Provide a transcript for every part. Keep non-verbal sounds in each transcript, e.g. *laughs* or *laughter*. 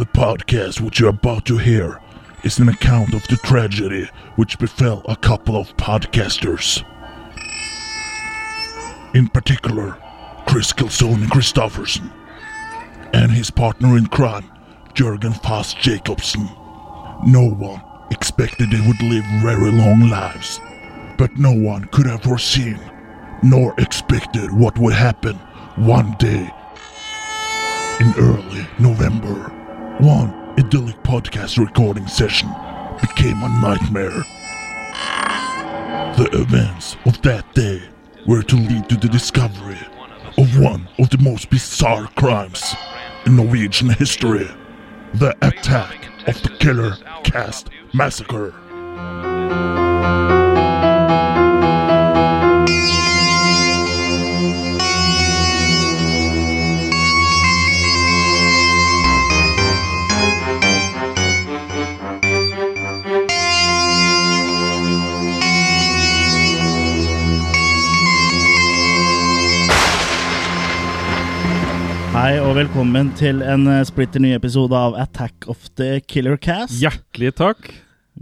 The podcast which you're about to hear is an account of the tragedy which befell a couple of podcasters. In particular, Chris Kilsone Christofferson and his partner in crime, Jørgen Fast Jacobsen. No one expected they would live very long lives, but no one could have foreseen nor expected what would happen one day in early November. One idyllic podcast recording session became a nightmare. The events of that day were to lead to the discovery of one of the most bizarre crimes in Norwegian history the attack of the Killer Cast Massacre. Hei og velkommen til en eh, splitter ny episode av Attack of the Killer Cast. Hjertelig takk.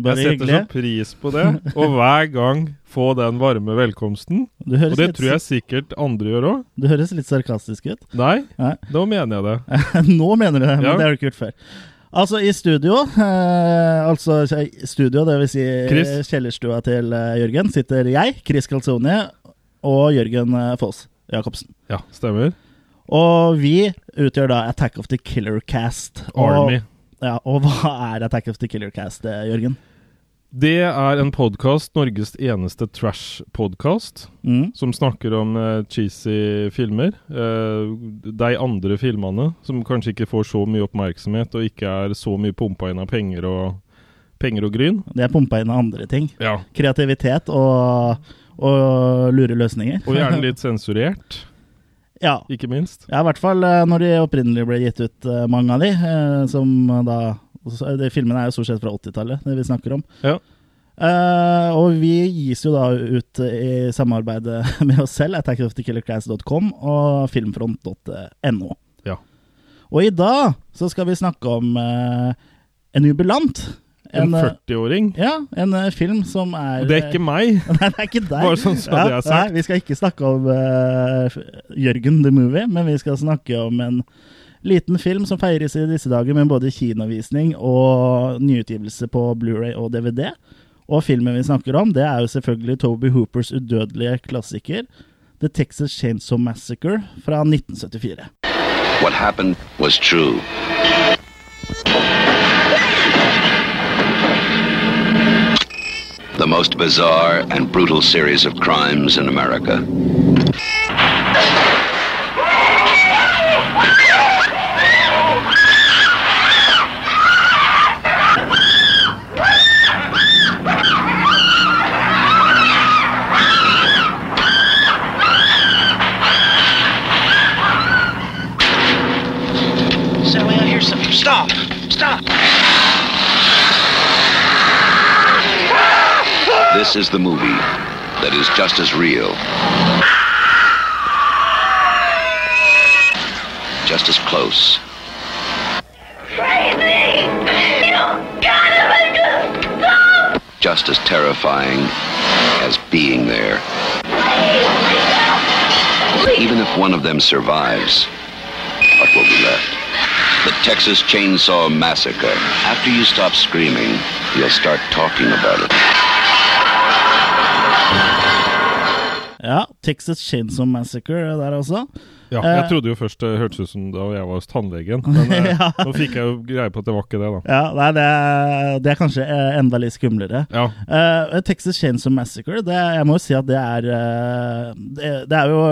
Bare jeg setter hyggelig. så pris på det. Og hver gang få den varme velkomsten. Du høres, Og det litt, tror jeg sikkert andre gjør òg. du høres litt sarkastisk ut. Nei, Nei. nå mener jeg det. *laughs* Nå mener du det, men Ja. det har du ikke gjort før. Altså, i studio, eh, altså i studio, det vil si Chris. eh, kjellerstua til eh, Jørgen, sitter jeg, Chris Calzoni, og Jørgen eh, Foss Jacobsen. Ja, stemmer. Og vi utgjør da Attack of the Killer Cast. Og, Army. Ja, og hva er Attack of the Killer Cast, eh, Jørgen? Det er en podkast, Norges eneste trash-podkast, Mm. som snakker om uh, cheesy filmer. Uh, de andre filmene som kanskje ikke får så mye oppmerksomhet, og ikke er så mye pumpa inn av penger og, penger og gryn. Det er pumpa inn av andre ting. Ja. Kreativitet og, og lure løsninger. Og gjerne *laughs* litt sensurert, ja. ikke minst. Ja, i hvert fall eh, når de opprinnelig ble gitt ut, eh, mange av de. eh, Som da de Filmene er jo stort sett fra 80-tallet, det vi snakker om. Ja. Uh, og vi gis jo da ut i samarbeid *laughs* med oss selv, attackofthekillerclass.com og filmfront.no. Ja. Og i dag så skal vi snakke om uh, en jubilant. En en 40-åring. ja, en eh, film som er Det er ikke meg. *laughs* Nei, det er ikke deg. Bare sånn så det er sagt. Nei, vi skal ikke snakke om uh, Jørgen the Movie, men vi skal snakke om en liten film som feires i disse dager med både kinovisning og nyutgivelse på Blu-ray og DVD. Og filmen vi snakker om, det er jo selvfølgelig Toby Hoopers udødelige klassiker The Texas Chainsaw Massacre fra 1974. What happened was true. The most bizarre and brutal series of crimes in America. Sally, I hear something. Stop! Stop! This is the movie that is just as real, just as close, just as terrifying as being there. Even if one of them survives, what will be left? The Texas Chainsaw Massacre. After you stop screaming, you'll start talking about it. Ja, Texas Chainsaw Massacre der også. Ja, Eh. jeg trodde jo først det hørtes ut som da jeg var hos tannlegen, men *laughs* eh, Ja. nå fikk jeg jo greie på at det var ikke det, da. Ja, nei, det, er- det er kanskje eh, enda litt skumlere. Ja, Uh, Texas Chainsaw Massacre, det, jeg må jo si at det er uh, det, det er jo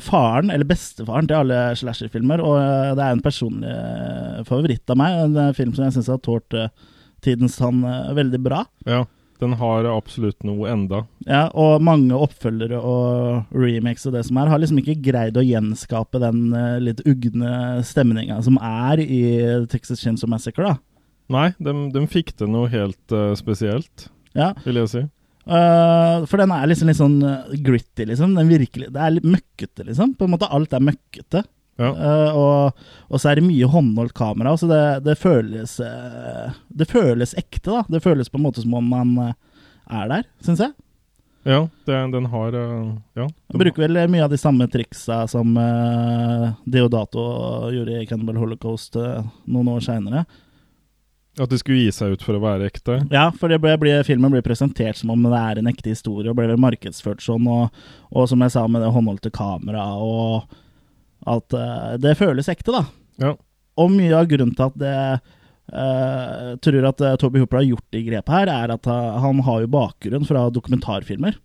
faren, eller bestefaren til alle slasherfilmer, og det er en personlig favoritt av meg. En film som jeg syns har tålt tidens tann veldig bra. ja. Den har absolutt noe enda. Ja, og mange oppfølgere og remakes og det som er, har liksom ikke greid å gjenskape den eh, litt ugne stemninga som er i Texas Chainsaw Massacre, da. Nei, de, de fikk til noe helt uh, spesielt, Ja, vil jeg si. Uh, for den er liksom litt sånn gritty, liksom. Den virkelig, det er litt møkkete, liksom. På en måte alt er møkkete. Ja. Eh, og, og så er det mye håndholdt kamera, så det, det føles eh, Det føles ekte, da. Det føles på en måte som om man eh, er der, syns jeg. Ja, det, den har Ja. Den bruker vel mye av de samme triksa som Deodato gjorde i Cannibal Holocaust noen år seinere. At det skulle gi seg ut for å være ekte. Ja, for det ble, ble, filmen blir presentert som om det er en ekte historie, og ble vel markedsført sånn. Og, og som jeg sa, med det håndholdte kameraet og at uh, det føles ekte, da. Ja. Og mye av grunnen til at det uh, tror at uh, Toby Hooper har gjort de grepet her, er at han har jo bakgrunn fra dokumentarfilmer.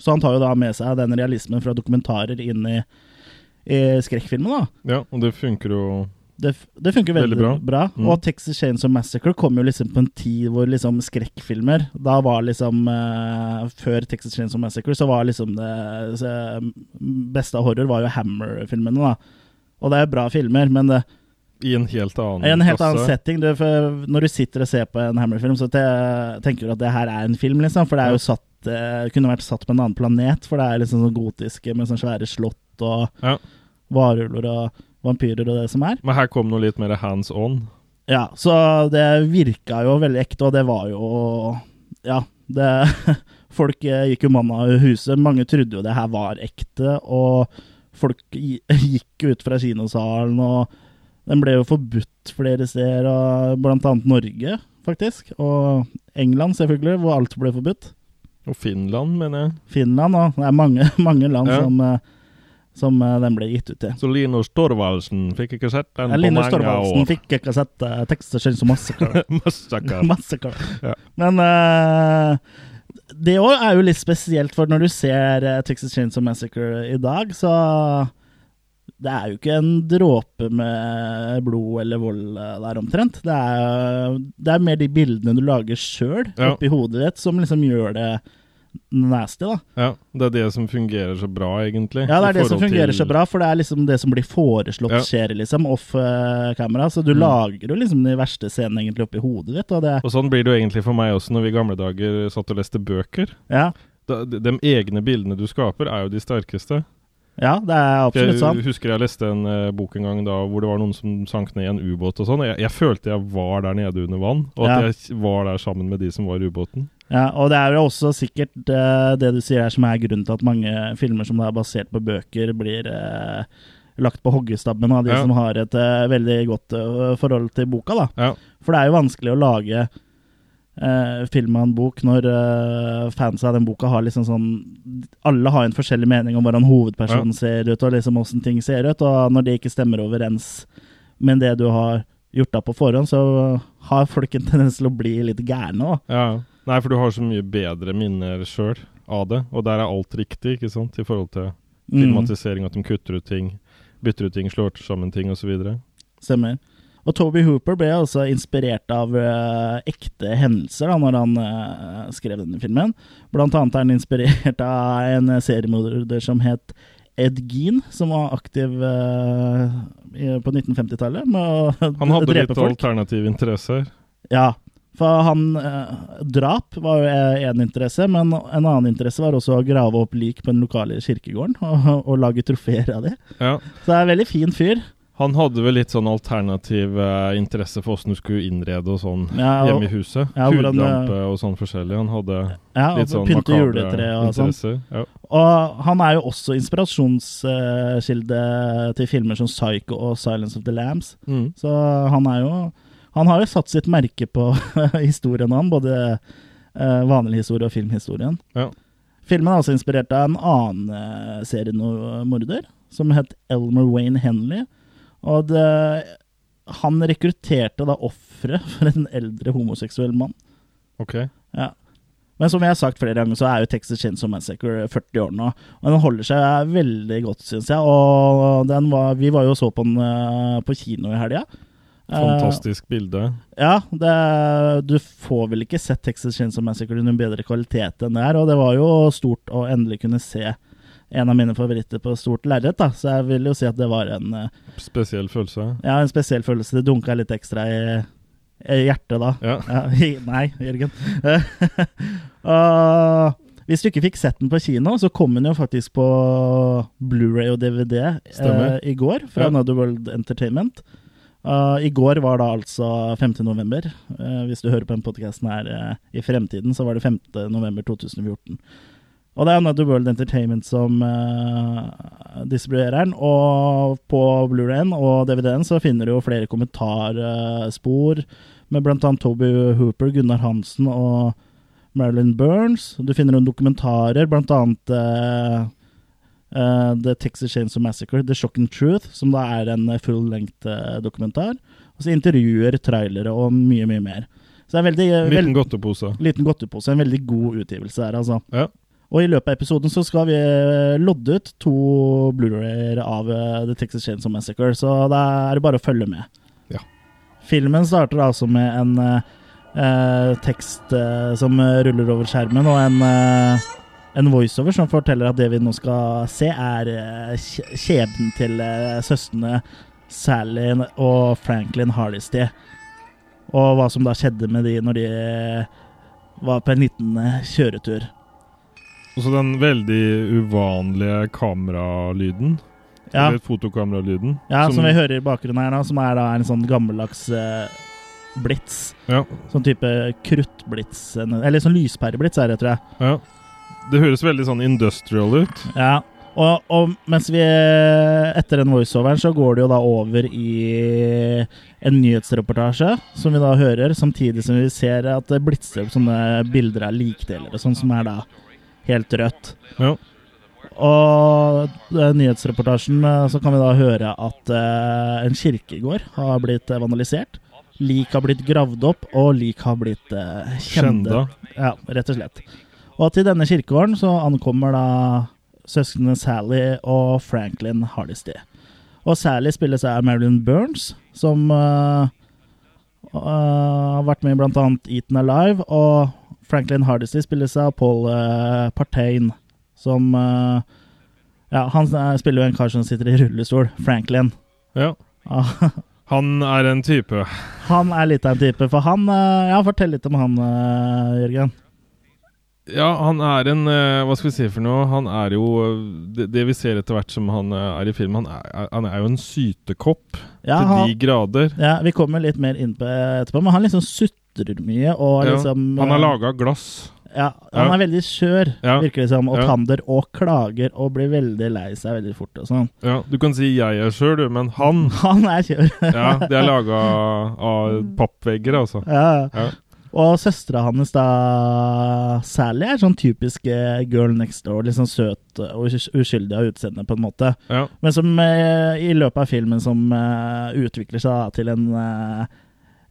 Så han tar jo da med seg den realismen fra dokumentarer inn i, i skrekkfilmen, da. ja, og det funker jo Det, det funker veldig, Veldig bra. bra. Mm. Og Texas Chainsaw Massacre kom jo liksom på en tid hvor liksom skrekkfilmer Da var liksom uh, Før Texas Chainsaw Massacre så var liksom det så, beste av horror var jo Hammer-filmene, da. Og det er bra filmer, men det i en helt annen i en helt annen setting. Du, når du sitter og ser på en Hammer-film, så te, tenker du at det her er en film, liksom. For det er jo satt eh, kunne vært satt på en annen planet, for det er liksom sånn gotiske med sånne svære slott og Ja. varulver og vampyrer og det som er. Men her kom noe litt mer hands on. Ja, så det virka jo veldig ekte, og det var jo Ja, det *laughs* Folk gikk jo mann av huset. Mange trodde jo det her var ekte, og folk *laughs* gikk ut fra kinosalen, og den ble jo forbudt flere steder, og blant annet Norge, faktisk. Og England, selvfølgelig, hvor alt ble forbudt. Og Finland, mener jeg. Finland, og det er mange, *laughs* mange land Ja. som, eh, som eh, den ble gitt ut til. Så Linus Torvaldsen fikk ikke sett den på Linus mange Torvaldsen år. fikk ikke sett uh, tekster som Massacre. *laughs* massacre. Massacre. Ja. Men uh, det òg er jo litt spesielt, for når du ser uh, Texas Chainsaw Massacre i dag, så det er jo ikke en dråpe med blod eller vold der omtrent. Det er, det er mer de bildene du lager sjøl Ja. oppi hodet ditt, som liksom gjør det nasty, da. Ja, det er det som fungerer så bra, egentlig. Ja, det er det som fungerer så bra, for det er liksom det som blir foreslått Ja. skjer, liksom, off eh, camera. Så du Mm. lager jo liksom de verste scenene egentlig oppi hodet ditt, og det Og sånn blir det jo egentlig for meg også når vi i gamle dager satt og leste bøker. Ja, Da, de, de egne bildene du skaper, er jo de sterkeste. ja det er absolutt sant. Jeg husker jeg leste en uh, bok en gang da hvor det var noen som sank ned i en ubåt og sånn. Jeg, jeg følte jeg var der nede under vann, og at Ja. jeg var der sammen med de som var i ubåten. Ja, og det er jo også sikkert uh, det du sier her som er grunnen til at mange filmer som er basert på bøker, blir uh, lagt på hoggestabben av de Ja. som har et uh, veldig godt forhold til boka, da. Ja. For det er jo vanskelig å lage uh, film av en bok når fans av den boka har liksom sånn Alle har en forskjellig mening om hvordan hovedpersonen ser ut, og liksom åssen ting ser ut, og når det ikke stemmer overens med det du har gjort av på forhånd, så har folk en tendens til å bli litt gærne, da. Ja. Nei, for du har så mye bedre minner sjøl av det, og der er alt riktig, ikke sant, i forhold til Mm. filmatisering, at de kutter ut ting, bytter ut ting, slår sammen ting osv. Stemmer. Og Toby Hooper ble altså inspirert av uh, ekte hendelser da når han uh, skrev denne filmen. Blant annet er han inspirert *laughs* av en seriemorder som het Ed Gein, som var aktiv uh, på 1950-tallet med å Han hadde litt alternative interesser. Ja, for han eh, Drap var jo én interesse, men en annen interesse var også å grave opp lik på den lokale kirkegården *laughs* og, og lage trofeer av det. Ja. Så det er en veldig fin fyr. Han hadde vel litt sånn alternativ eh, interesse for åssen du skulle innrede og sånn Ja, og- hjemme i huset. Ja, hvordan Hudlampe og sånn forskjellig. Han hadde Ja, litt sånn pynte juletre og sånn. interesser. Ja. Og han er jo også inspirasjonskilde til filmer som Psycho og Silence of the Lambs. Mm. Så han er jo Han har jo satt sitt merke på *laughs* historien han, både eh, vanlig historie og filmhistorien. Ja. Filmen er også inspirert av en annen uh, seriemorder, som het Elmer Wayne Henley. Og det, han rekrutterte da ofre *laughs* for en eldre homoseksuell mann. Ok. Ja. Men som jeg har sagt flere ganger, så er jo Texas Chainsaw Massacre 40 år nå. Og den holder seg veldig godt, syns jeg. Og den var, vi var jo og så på den eh, på kino i helga. Eh, Fantastisk bilde. ja, det, du får vel ikke sett Texas Chainsaw Massacre under bedre kvalitet enn det her. Og det var jo stort å endelig kunne se en av mine favoritter på stort lerret, da. Så jeg vil jo si at det var en, eh, Spesiell følelse. ja, en spesiell følelse. Det dunka litt ekstra i, i hjertet da. Ja. Ja, nei, Jørgen. *laughs* uh, Hvis du ikke fikk sett den på kino, så kom den jo faktisk på Blu-ray og DVD eh, i går, fra Ja. Another World Entertainment. Uh, I går var da altså 5. november. Uh, hvis du hører på den podkasten her uh, i fremtiden, så var det 5. november 2014. Og det er Another World Entertainment som distribuerer den. Og på Blu-rayen og DVD-en så finner du jo flere kommentarspor med annet Toby Hooper, Gunnar Hansen og Marilyn Burns. Du finner noen dokumentarer, blant annet eh, eh, The Texas Chainsaw Massacre, The Shocking Truth, som da er en full length eh, dokumentar. Og så intervjuer, trailere og mye, mye mer. Så det er veldig, Liten veld, godtepose. liten godtepose. En veldig god utgivelse her, altså. Ja. Og i løpet av episoden så skal vi eh, lodde ut to Blu-rayer av eh, The Texas Chainsaw Massacre, så da er det bare å følge med. Ja. Filmen starter altså med en eh, eh, tekst eh, som eh, ruller over skjermen, og en, eh, en voiceover som forteller at det vi nå skal se, er eh, kje- skjebnen til eh, søstrene Sally og Franklin Hardesty. Og hva som da skjedde med de når de eh, var på en liten eh, kjøretur. Og så den veldig uvanlige kameralyden. Ja. Eller fotokameralyden. Ja, som, vi hører i bakgrunnen her nå, som er da en sånn gammeldags eh, blits. Ja, Sånn type kruttblits, eller sånn lyspæreblits er det, tror jeg. ja. Det høres veldig sånn industrial ut. Ja, og, og mens vi etter den voiceoveren så går det jo da over i en nyhetsreportasje, som vi da hører, samtidig som vi ser at det blitser opp sånne bilder av likdeler og sånn, som er da helt rødt. Ja. Og i nyhetsreportasjen eh, så kan vi da høre at uh, en kirkegård har blitt eh, vandalisert. Lik har blitt gravd opp, og lik har blitt uh, kjende. Ja, rett og slett. Og til denne kirkegården så ankommer da søsknene Sally og Franklin Hardesty. Og Sally spilles av Marilyn Burns, som uh, uh, har vært med i annet Eaten Alive. Og Franklin Hardesty spilles av Paul uh, Partain, som Ja, han spiller jo en kar som sitter i rullestol. Franklin. Ja. *laughs* Han er en type. han er litt av en type, for han Ja, fortell litt om han, Jørgen. Ja, han er en eh, Hva skal vi si for noe? Han er jo eh, Det, det vi ser etter hvert som han eh, er i filmen, han er, han er jo en sytekopp Ja, til han, de grader. ja, Vi kommer litt mer inn på etterpå, men han liksom sutrer mye og Ja, liksom Han har laga glass. Ja, han Ja. er veldig skjør, Ja. virker det som, og Ja. tander og klager og blir veldig lei seg veldig fort og sånn. Ja, Du kan si 'jeg er skjør', du, men han *laughs* Han er kjør. Ja, det er laga *laughs* av pappvegger, altså. ja. Og søstera hans, da, Sally, er sånn typisk eh, girl next door. Litt sånn søt og uskyldig av utseende, på en måte. Ja. Men som eh, i løpet av filmen som eh, utvikler seg da, til en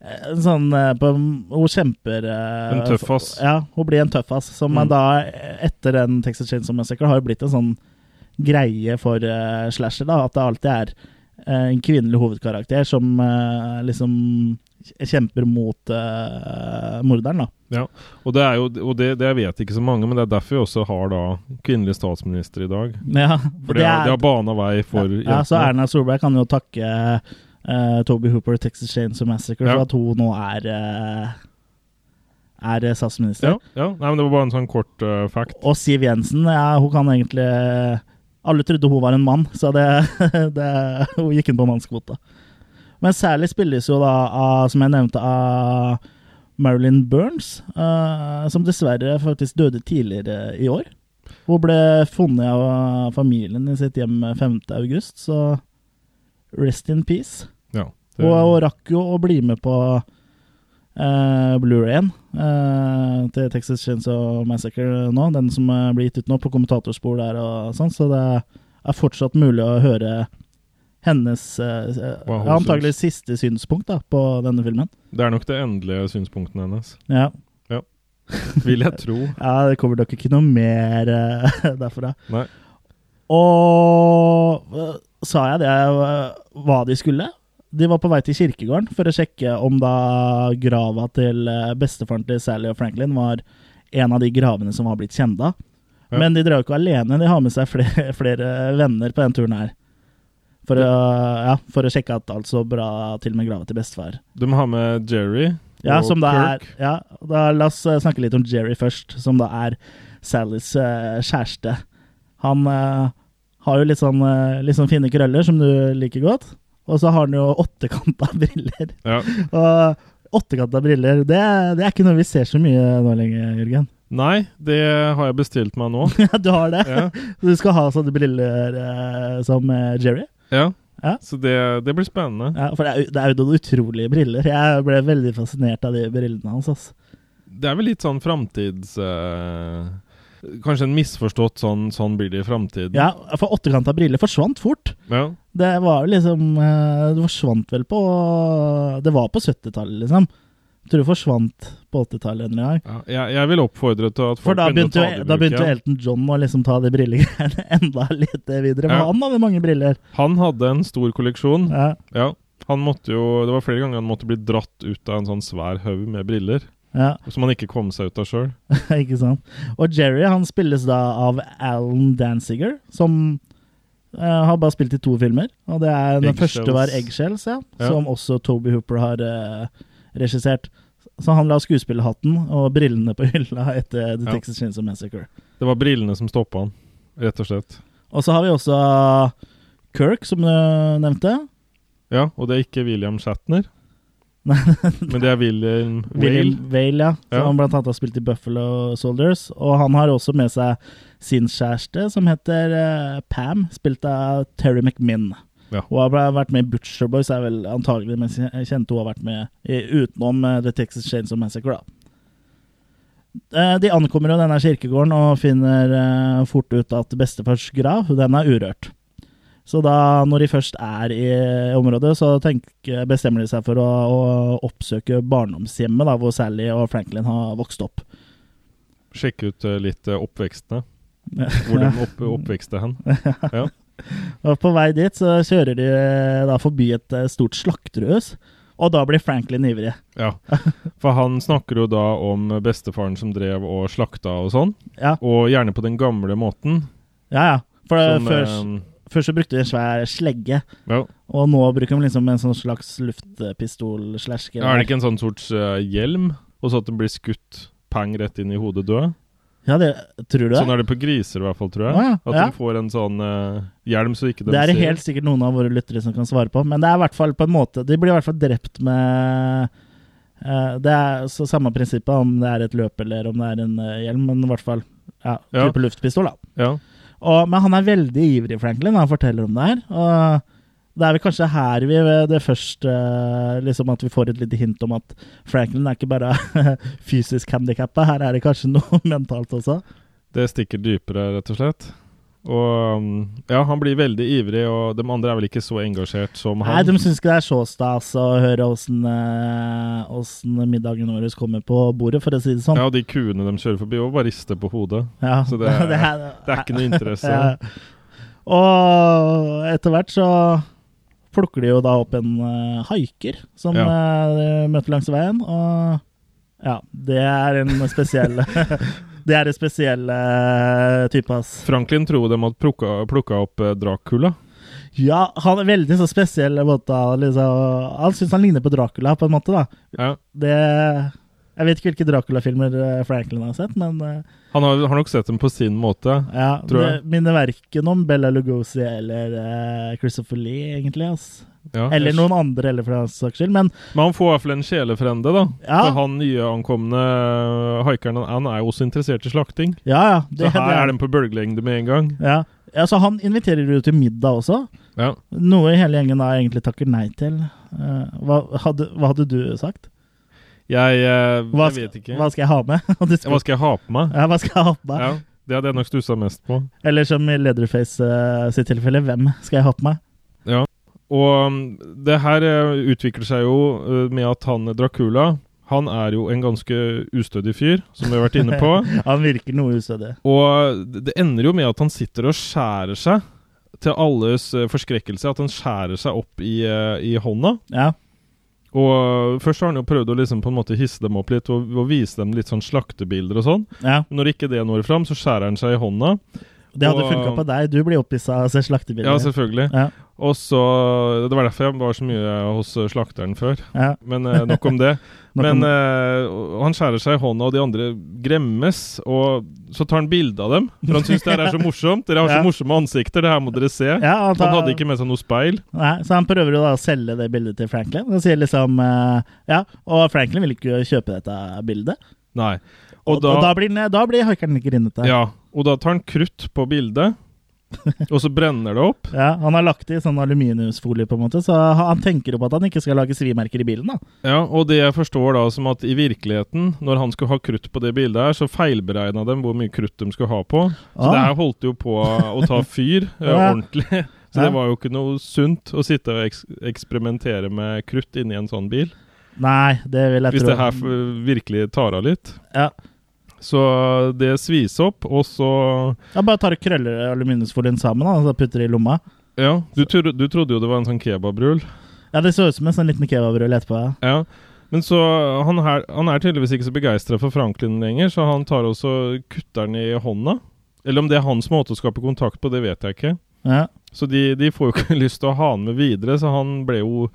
en sånn på, Hun kjemper En tøffass. Ja, hun blir en tøffass. Som Mm. da, etter den Texas Chainsaw Massacre, har jo blitt en sånn greie for uh, slasher. da At det alltid er uh, en kvinnelig hovedkarakter som uh, liksom kjemper mot uh, morderen, da. Ja, og det er jo Og det, det vet ikke så mange, men det er derfor vi også har da kvinnelig statsminister i dag. *laughs* Ja, For det, har, det har bana vei for ja, så. Erna Solberg kan jo takke uh, Toby Hooper og Texas Chains Massacre Ja. for at hun nå er uh, er statsminister. Ja, ja. Nei, men det var bare en sånn kort uh, fact. Og Siv Jensen, ja, hun kan egentlig Alle trodde hun var en mann, så det, *laughs* det hun gikk inn på mannskvota. Men særlig spilles jo da av, som jeg nevnte, av Marilyn Burns, uh, som dessverre faktisk døde tidligere i år. Hun ble funnet av familien i sitt hjem 5. august, så rest in peace. Ja. Det, Og hun rakk jo å bli med på uh, Blu-rayen uh, til Texas Chainsaw Massacre nå, den som eh, blir gitt ut nå på kommentatorspor der og sånn, så det er fortsatt mulig å høre hennes eh, Hva hun ja, antagelig siste synspunkt da, på denne filmen. det er nok det endelige synspunktet hennes, Ja. vil jeg tro. *laughs* ja, det kommer nok ikke noe mer eh, *laughs* derfra. Nei. Og sa jeg det hva de skulle? De var på vei til kirkegården for å sjekke om da grava til bestefaren til Sally og Franklin var en av de gravene som var blitt kjenda. Ja. Men de drar jo ikke alene, de har med seg flere, *laughs* flere venner på den turen her. For å, ja, for å sjekke at alt så bra til med grava til bestefar. De har med Jerry Ja, og som Kirk. er ja, da La oss øh, snakke litt om Jerry først, som da er Sallys uh, kjæreste. Han uh, har jo litt sånn, uh, litt sånn fine krøller, som du liker godt. Og så har han jo åttekanta *laughs* briller. Ja. Og åttekanta briller, det, det er ikke noe vi ser så mye nå lenger, Jørgen. Nei, det har jeg bestilt meg nå. *laughs* Ja, du har det? Ja. Du skal ha sånne briller eh, som eh, Jerry? Ja. Ja. Så det, det blir spennende. Ja, for det er, det er jo noen utrolige briller. Jeg ble veldig fascinert av de brillene hans. Altså. Det er vel litt sånn framtids... eh, kanskje en misforstått sånn, sånn blir det i framtiden. Ja, for åttekanta briller forsvant fort. Ja. Det var jo liksom eh, Det forsvant vel på Det var på 70-tallet, liksom. Jeg tror det forsvant på 80-tallet en gang. Ja, jeg, jeg vil oppfordre til at For folk da begynner å begynte, ta jo, det i da begynte jo. Elton John å liksom ta de brillegreiene *laughs* enda litt videre. For Ja. han hadde mange briller. Han hadde en stor kolleksjon. Ja. Ja. Han måtte jo, det var flere ganger han måtte bli dratt ut av en sånn svær haug med briller. Ja, Som han ikke kom seg ut av sjøl. *laughs* ikke sant. Og Jerry han spilles da av Alan Danziger, som uh, har bare spilt i to filmer. Og det er Den Egg første var Eggshells, ja, Ja. som også Toby Hooper har eh, regissert. Så han la skuespillerhatten og brillene på hylla etter The Ja. Texas Chainsaw Massacre. Det var brillene som stoppa han, rett og slett. Og så har vi også Kirk, som du nevnte. Ja, og det er ikke William Shatner, *laughs* Nei, men det er William Whale. Vale, ja. Som Ja. han blant annet har spilt i Buffalo Soldiers. Og han har også med seg sin kjæreste, som heter eh, Pam, spilt av Terry McMinn. Ja. Hun har vært med i Butcher Boys, er vel antagelig mens jeg kjente hun har vært med i, utenom eh, The Texas Chains of Massacre. da. Eh, De ankommer jo denne kirkegården og finner eh, fort ut at bestefars grav den er urørt. Så da, når de først er i området, så tenker, bestemmer de seg for å, å oppsøke barndomshjemmet da, hvor Sally og Franklin har vokst opp. Sjekke ut litt oppvekstene. *laughs* Hvor de opp, oppvekste hen. *laughs* Ja. Og på vei dit så kjører de eh, da forbi et eh, stort slakterhus, og da blir Franklin ivrig. ja. For han snakker jo da om bestefaren som drev og slakta og sånn. Ja, Og gjerne på den gamle måten. ja. ja. For eh, Som, før, eh, før så brukte de en svær slegge, ja. og nå bruker de liksom en sånn slags luftpistol slash Er det ikke en sånn sorts uh, hjelm, og så at den blir skutt pang rett inn i hodet død? Ja, det, tror du det? Sånn er det på griser i hvert fall, tror jeg. Ah, ja, At ja. de får en sånn uh, hjelm så ikke de Det er det ser. helt sikkert noen av våre lyttere som kan svare på, men det er i hvert fall på en måte De blir i hvert fall drept med uh, Det er så samme prinsippet om det er et løp eller om det er en uh, hjelm, men i hvert fall ja, Ja. type luftpistol, da. Ja. Og, men han er veldig ivrig, Franklin, han forteller om det her. Og det er vel kanskje her vi ved det første liksom At vi får et lite hint om at Franklin er ikke bare *laughs* fysisk handikappa, her er det kanskje noe *laughs* mentalt også. Det stikker dypere, rett og slett. Og um, ja, han blir veldig ivrig, og de andre er vel ikke så engasjert som han. Nei, de syns ikke det er så stas å høre åssen eh, åssen middagen vår kommer på bordet, for å si det sånn. Ja, og de kuene de kjører forbi, og bare rister på hodet. Ja, Så *laughs* det er- er, Det er ikke noe interesse. Ja. Og etter hvert så plukker de jo da opp en uh, haiker som Ja. de møter langs veien, og ja, det er en spesiell *laughs* Det er en spesiell uh, type, ass. Franklin tror de hadde plukka, plukka opp Dracula. Ja, han er veldig så spesiell måte. Liksom, han syns han ligner på Dracula, på en måte, da. Ja. Det Jeg vet ikke hvilke Dracula-filmer eh, Franklin har sett, men eh, Han har, har nok sett dem på sin måte. ja, Tror det minner verken om Bella Lugosi eller uh, Christopher Lee, egentlig. ass. Ja. Eller noen andre, eller for den saks skyld. Men Men han får i hvert fall en sjelefrende, da. Ja. For han nyankomne haikeren han er jo også interessert i slakting. ja, ja. Så her det- er de på bølgelengde med en gang. ja. ja, så han inviterer jo til middag også. Ja. Noe hele gjengen da egentlig takker nei til. Uh, hva, hadde, hva hadde du sagt? Jeg, jeg, Hva, jeg vet ikke. Hva skal jeg ha med? *laughs* Du skal, Hva skal jeg ha på meg? ja, hva skal jeg ha på meg? Ja, Det hadde jeg nok stussa mest på. Eller som i Leatherface uh, sitt tilfelle, hvem skal jeg ha på meg? Ja, Og um, det her eh, utvikler seg jo eh, med at han Dracula Han er jo en ganske ustødig fyr, som vi har vært inne på. *laughs* Han virker noe ustødig. Og det det ender jo med at han sitter og skjærer seg, til alles eh, forskrekkelse, at han skjærer seg opp i, eh, i hånda. Ja. Og først har han jo prøvd å liksom på en måte hisse dem opp litt og, og vise dem litt sånn slaktebilder og sånn. ja. Når ikke det når fram, så skjærer han seg i hånda. Det hadde funka på deg. Du blir opphissa av å se slaktebilder. Ja, selvfølgelig. Ja. Og så Det var derfor jeg var så mye hos eh, slakteren før. Ja. Men eh, nok om det. *laughs* Nok Men om- eh, han skjærer seg i hånda, og de andre gremmes. Og så tar han bilde av dem, for han syns det her er så *laughs* morsomt. Dere har så morsomme ansikter, det her må dere se. Ja, han, tar, Han hadde ikke med seg noe speil. Nei, så han prøver jo da å selge det bildet til Franklin. Og sier liksom eh, Ja, og Franklin vil ikke kjøpe dette bildet. Nei. Og, Og da, og da blir, da blir haikeren grinete. ja, og da tar han krutt på bildet, og så brenner det opp. Ja, Han har lagt det i sånn aluminiumsfolie, på en måte, så han tenker jo på at han ikke skal lage svimerker i bilen. da. Ja, og det jeg forstår da som at i virkeligheten, når han skulle ha krutt på det bildet her, så feilberegna dem hvor mye krutt de skulle ha på. Så Ah. det her holdt jo på å ta fyr *laughs* eh, Ja. ordentlig. Så det var jo ikke noe sunt å sitte og eks eksperimentere med krutt inni en sånn bil. Nei, det vil jeg Hvis tro. det her virkelig tar av litt. Ja. Så det svis opp, og så Ja, bare tar krøller aluminiumsfolien sammen da, og så putter det i lomma. Ja, du, tro, du trodde jo det var en sånn kebabrull. Ja, Det så ut som en sånn liten kebabrull etterpå. Ja. Ja. Men så Han, her, han er tydeligvis ikke så begeistra for Franklin lenger, så han tar også kutter den i hånda. Eller om det er hans måte å skape kontakt på, det vet jeg ikke. Ja. Så de, de får jo ikke *laughs* lyst til å ha han med videre, så han ble jo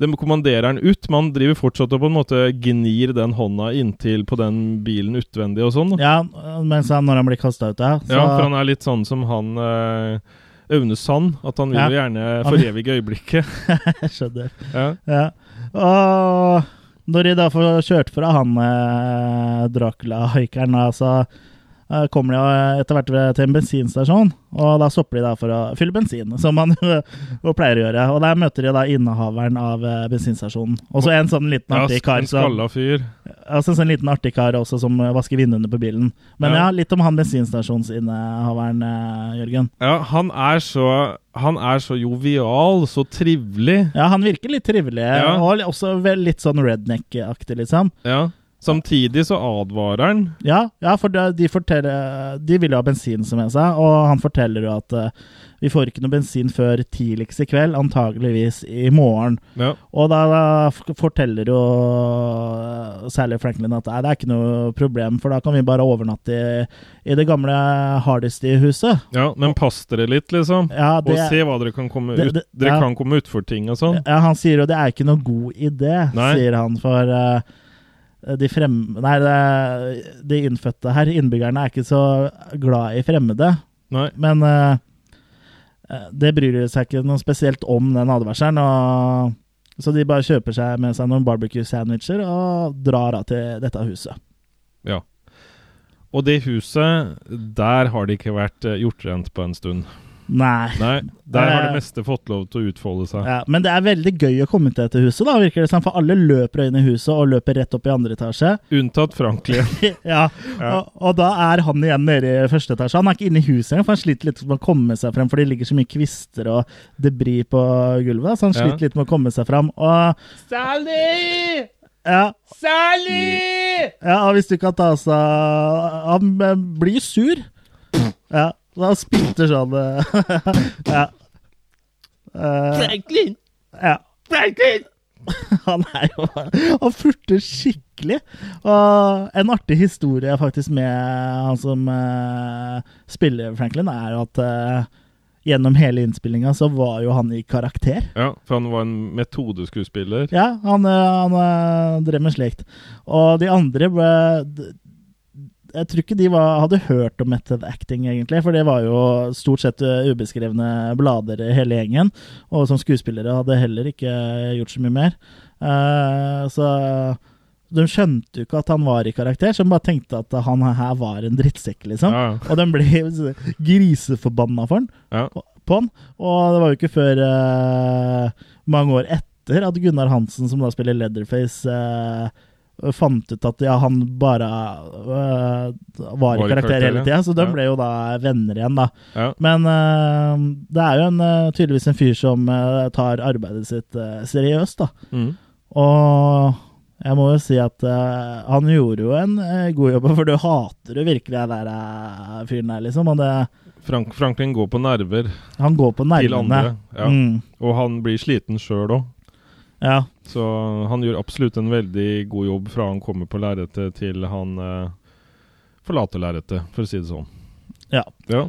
De kommanderer han ut, men han driver fortsatt og på en måte gnir den hånda inntil på den bilen utvendig og sånn. ja, mens han, når han blir kasta ut, ja. Så, Ja, for han er litt sånn som han eh, Aune Sand, at han vil Ja. gjerne forevige øyeblikket. *laughs* Jeg skjønner. Ja. Ja. Og når de da får kjørt fra han eh, Dracula-haikeren, altså så kommer de etter hvert til en bensinstasjon. Og da stopper de da for å fylle bensin, som man *laughs* jo pleier å gjøre. Og der møter de da innehaveren av eh, bensinstasjonen. Og så en sånn liten artig kar en som skalla fyr. Altså en sånn liten artig kar også som eh, vasker vinduene på bilen. Men ja, Ja. litt om han bensinstasjonsinnehaveren, eh, Jørgen. Ja, han er så Han er så jovial, så trivelig. Ja, han virker litt trivelig, Ja. og også litt sånn redneck-aktig, liksom. Ja. Samtidig så advarer han. Ja, ja for de, forteller De vil jo ha bensin, som med seg, og han forteller jo at uh, vi får ikke noe bensin før tidligst i kveld, antageligvis i morgen. Ja. Og da, da forteller jo eh, særlig Franklin at nei, det er ikke noe problem, for da kan vi bare overnatte i, i det gamle Hardesty-huset. ja, men pass dere litt, liksom. Ja, Og se hva dere kan komme det- ut det- Dere ja. kan komme utfor ting og sånn. ja, han sier jo det er ikke noe god idé, Nei. sier han, for eh, de frem... Nei, de innfødte her, innbyggerne, er ikke så glad i fremmede. Nei. Men eh, eh, det bryr de seg ikke noe spesielt om, den advarselen. Og, så de bare kjøper seg med seg noen barbecue-sandwicher og drar av til dette huset. Ja. Og det huset, der har det ikke vært eh, gjort rent på en stund. Nei. Nei, der har det Eh, meste fått lov til å utfolde seg. Ja, men det er veldig gøy å komme til dette huset, da, virker det som. For alle løper inn i huset og løper rett opp i andre etasje. Unntatt Franklin. *laughs* ja, Ja. Og, og da er han igjen nede i første etasje. Han er ikke inne i huset engang, for han sliter litt med å komme seg frem, for det ligger så mye kvister og debris på gulvet. Så han Ja. sliter litt med å komme seg frem. Og Sally! ja, Sally! Ja, og hvis du kan ta seg Han blir sur. Ja, så han spilte sånn eh, *laughs* Ja. Uh, Franklin! ja. Franklin! *laughs* Han er jo Han furter skikkelig. Og en artig historie faktisk med han som uh, spiller Franklin, er jo at uh, gjennom hele innspillinga så var jo han i karakter. Ja, for han var en metodeskuespiller. Ja, han, han drev med slikt. Og de andre ble Jeg tror ikke de var, hadde hørt om method acting, egentlig. For det var jo stort sett eh, ubeskrevne blader, hele gjengen. Og som skuespillere hadde heller ikke gjort så mye mer. Uh, så de skjønte jo ikke at han var i karakter, så de bare tenkte at han her var en drittsekk, liksom. Ja, Og de ble *laughs* griseforbanna for han ja. på han. Og det var jo ikke før uh, mange år etter at Gunnar Hansen, som da spiller Leatherface, eh, fant ut at ja, han bare eh, var, i karakter hele tida. Så de Ja. ble jo da venner igjen, da. ja. Men eh, det er jo en, eh, tydeligvis en fyr som eh, tar arbeidet sitt eh, seriøst, da. Mm. Og jeg må jo si at eh, han gjorde jo en eh, god jobb, for du hater jo virkelig den der eh, fyren der, liksom. Og det, Frank, Franklin går på nerver han går på nervene. til andre. Ja. Mm, Og han blir sliten sjøl òg. Ja. Så han gjør absolutt en veldig god jobb fra han kommer på lerretet til han eh, forlater lerretet, for å si det sånn. Ja. Ja.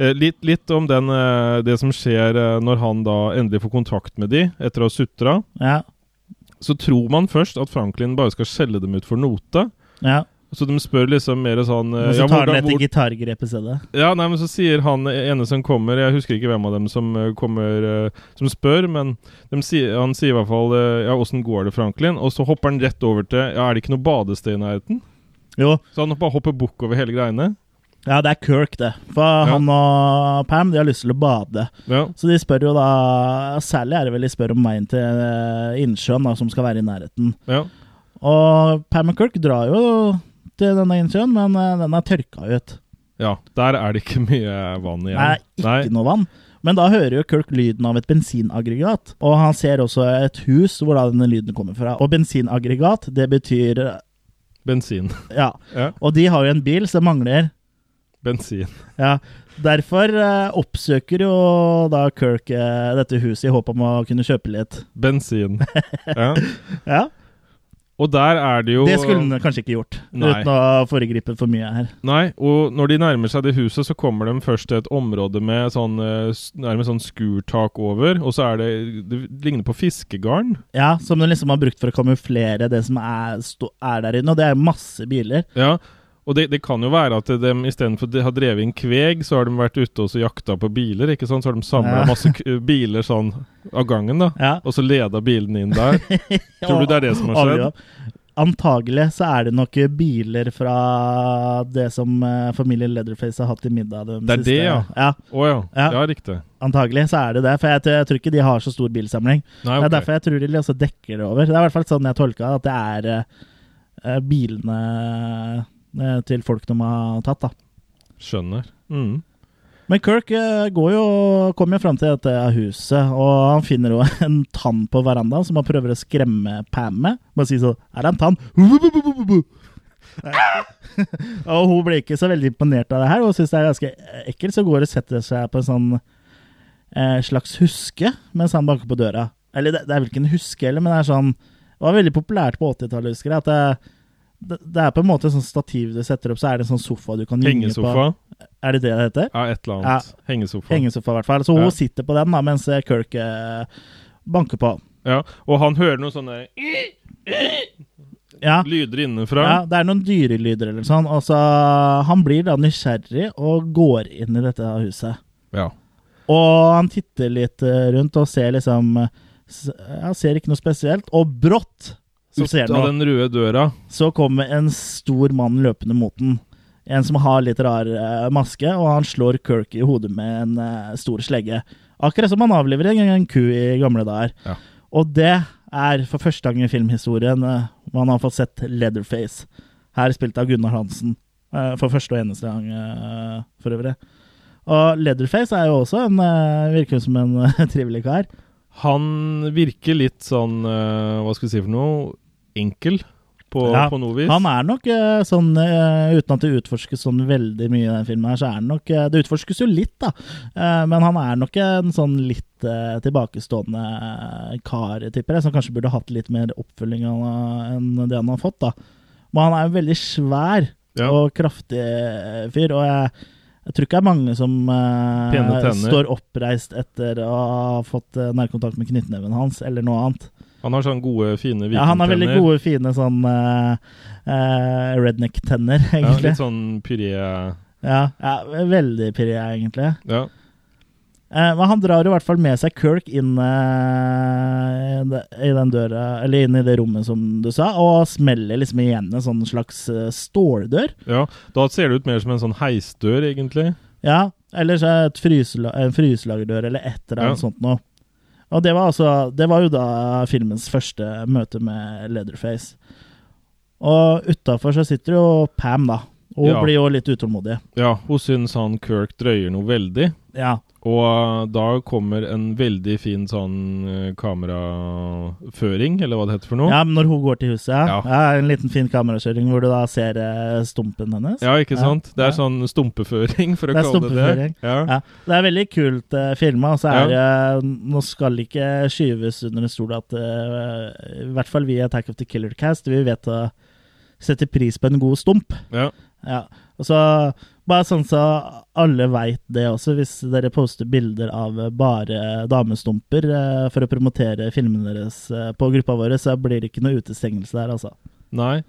Eh, litt, litt om den, eh, det som skjer eh, når han da endelig får kontakt med de etter å ha sutra. Ja. Så tror man først at Franklin bare skal skjelle dem ut for note. ja. Så de spør liksom mer sånn eh, Og så tar han hvordan- dette hvor- gitargrepet i stedet. Ja, nei, men så sier han ene som kommer Jeg husker ikke hvem av dem som eh, kommer eh, Som spør, men sier, han sier i hvert fall eh, Ja, åssen går det, Franklin? Og så hopper han rett over til Ja, er det ikke noe badested i nærheten? Jo, Så han bare hopper bukk over hele greiene. ja, det er Kirk, det. For han og Pam de har lyst til å bade. Ja. Så de spør jo da Særlig er det vel de spør om veien til eh, innsjøen, da, som skal være i nærheten. ja. Og Pam og Kirk drar jo denne innsjøen, men eh, den er tørka ut. Ja, der er det ikke *laughs* mye vann igjen. Nei, ikke noe vann. Men da hører jo Kirk lyden av et bensinaggregat, og han ser også et hus hvor da denne lyden kommer fra. Og bensinaggregat, det betyr Bensin. Ja. *laughs* Ja, Og de har jo en bil som mangler bensin. Ja, Derfor eh, oppsøker jo da Kirk eh, dette huset i håp om å kunne kjøpe litt. Bensin. *laughs* Ja. Ja, Og der er det jo Det skulle den kanskje ikke gjort, Nei. uten å foregripe for mye her. Nei, og når de nærmer seg det huset, så kommer de først til et område med sånn eh, nærmest sånn skurtak over, og så er det Det ligner på fiskegarn. Ja, Som de liksom har brukt for å kamuflere det som er, er der inne. Og det er masse biler. Ja, og det, det kan jo være at de istedenfor å ha drevet inn kveg, så har de vært ute og jakta på biler, ikke sant? Så har de samla Ja. masse k biler sånn av gangen, da. Ja. Og så leda bilene inn der. *laughs* Tror du det er det som har skjedd? Antagelig så er det nok biler fra det som eh, familien Leatherface har hatt i middag. de Det er siste- det, ja. ja. Oh, ja. Ja. riktig. Antagelig så er det det, for jeg, jeg tror ikke de har så stor bilsamling. Nei, Det er derfor jeg tror de også dekker det over. Det er i hvert fall sånn jeg tolka at det er uh, bilene eh, til folk de har tatt, da. Skjønner. Mm. Men Kirk eh, går jo, kommer jo fram til dette huset, og han finner jo *laughs* en tann på verandaen som han prøver å skremme Pam med. Bare si sånn Er det en tann? *laughs* og hun blir ikke så veldig imponert av det her, og syns det er ganske ekkelt, så går og setter seg på en sånn eh, slags huske mens han banker på døra. Eller det, det er vel ikke en huske heller, men det er sånn Det var veldig populært på 80-tallet, husker jeg. At det, det, er på en måte et sånt stativ du setter opp, så er det en sånn sofa du kan gynge på. Er det det det heter? Ja, et eller annet. Hengesofa. Hengesofa, i hvert fall. Så hun Ja. sitter på den da, mens Kirk eh, banker på. Ja, og han hører noen sånne Ja. lyder innenfra. ja, det er noen dyrelyder eller sånn. Og så Han blir da nysgjerrig og går inn i dette huset. Ja. Og han titter litt eh, rundt og ser liksom Ja, ser ikke noe spesielt. Og brått Ut av den røde døra. Så kommer en stor mann løpende mot den. En som har litt rar uh, maske, og han slår Kirk i hodet med en uh, stor slegge. Akkurat som han avliver en, en ku i gamle dager. Ja. Og det er for første gang i filmhistorien uh, man har fått sett Leatherface. Her spilt av Gunnar Hansen. for første og eneste gang, for øvrig. Og Leatherface er jo også en virker som en *laughs* trivelig kar. Han virker litt sånn Hva skal vi si for noe? Enkel, på, Ja, på noe vis. Han er nok eh, sånn, eh, uten at det utforskes sånn veldig mye i den filmen, her, så er han nok eh, Det utforskes jo litt, da, men han er nok en sånn litt tilbakestående kar, tipper jeg, som kanskje burde hatt litt mer oppfølging enn det han har fått, da. Men han er jo veldig svær Ja. og kraftig fyr, og jeg, jeg tror ikke det er mange som uh, står oppreist etter å ha fått nærkontakt med knyttneven hans, eller noe annet. Han har sånne gode, fine Ja, han har veldig gode, fine sånn uh, redneck-tenner, egentlig. Ja, litt sånn puré Ja, ja, veldig pyré, egentlig. Ja. Uh, men han drar i hvert fall med seg Kirk inn i den døra, eller inn i det rommet, som du sa, og smeller liksom igjen en sånn slags ståldør. ja. Da ser det ut mer som en sånn heisdør, egentlig. Ja, eller så et fryselagerdør, eller et eller annet Ja. sånt noe. Og det var, altså, det var jo da filmens første møte med Leatherface. Og utafor så sitter jo Pam, da. Og hun Ja. blir jo litt utålmodig. Ja, hun syns han Kirk drøyer noe veldig. Ja. Og uh, da kommer en veldig fin sånn uh, kameraføring, eller hva det heter for noe. ja, når hun går til huset, ja. Ja. en liten fin kamerakjøring hvor du da ser eh, stumpen hennes. Ja, ikke sant? Det er sånn stumpeføring, for å Det kalle det det. Ja. Det er veldig kult uh, filma. Og så er det Nå skal det ikke skyves under en stol at uh, I hvert fall vi i Attack of the Killer Cast, vi vet å sette pris på en god stump. Ja. Ja. Og så Bare sånn så alle veit det også, hvis dere poster bilder av bare damestumper eh, for å promotere filmene deres eh, på gruppa vår, så blir det ikke noe utestengelse der, altså. Nei.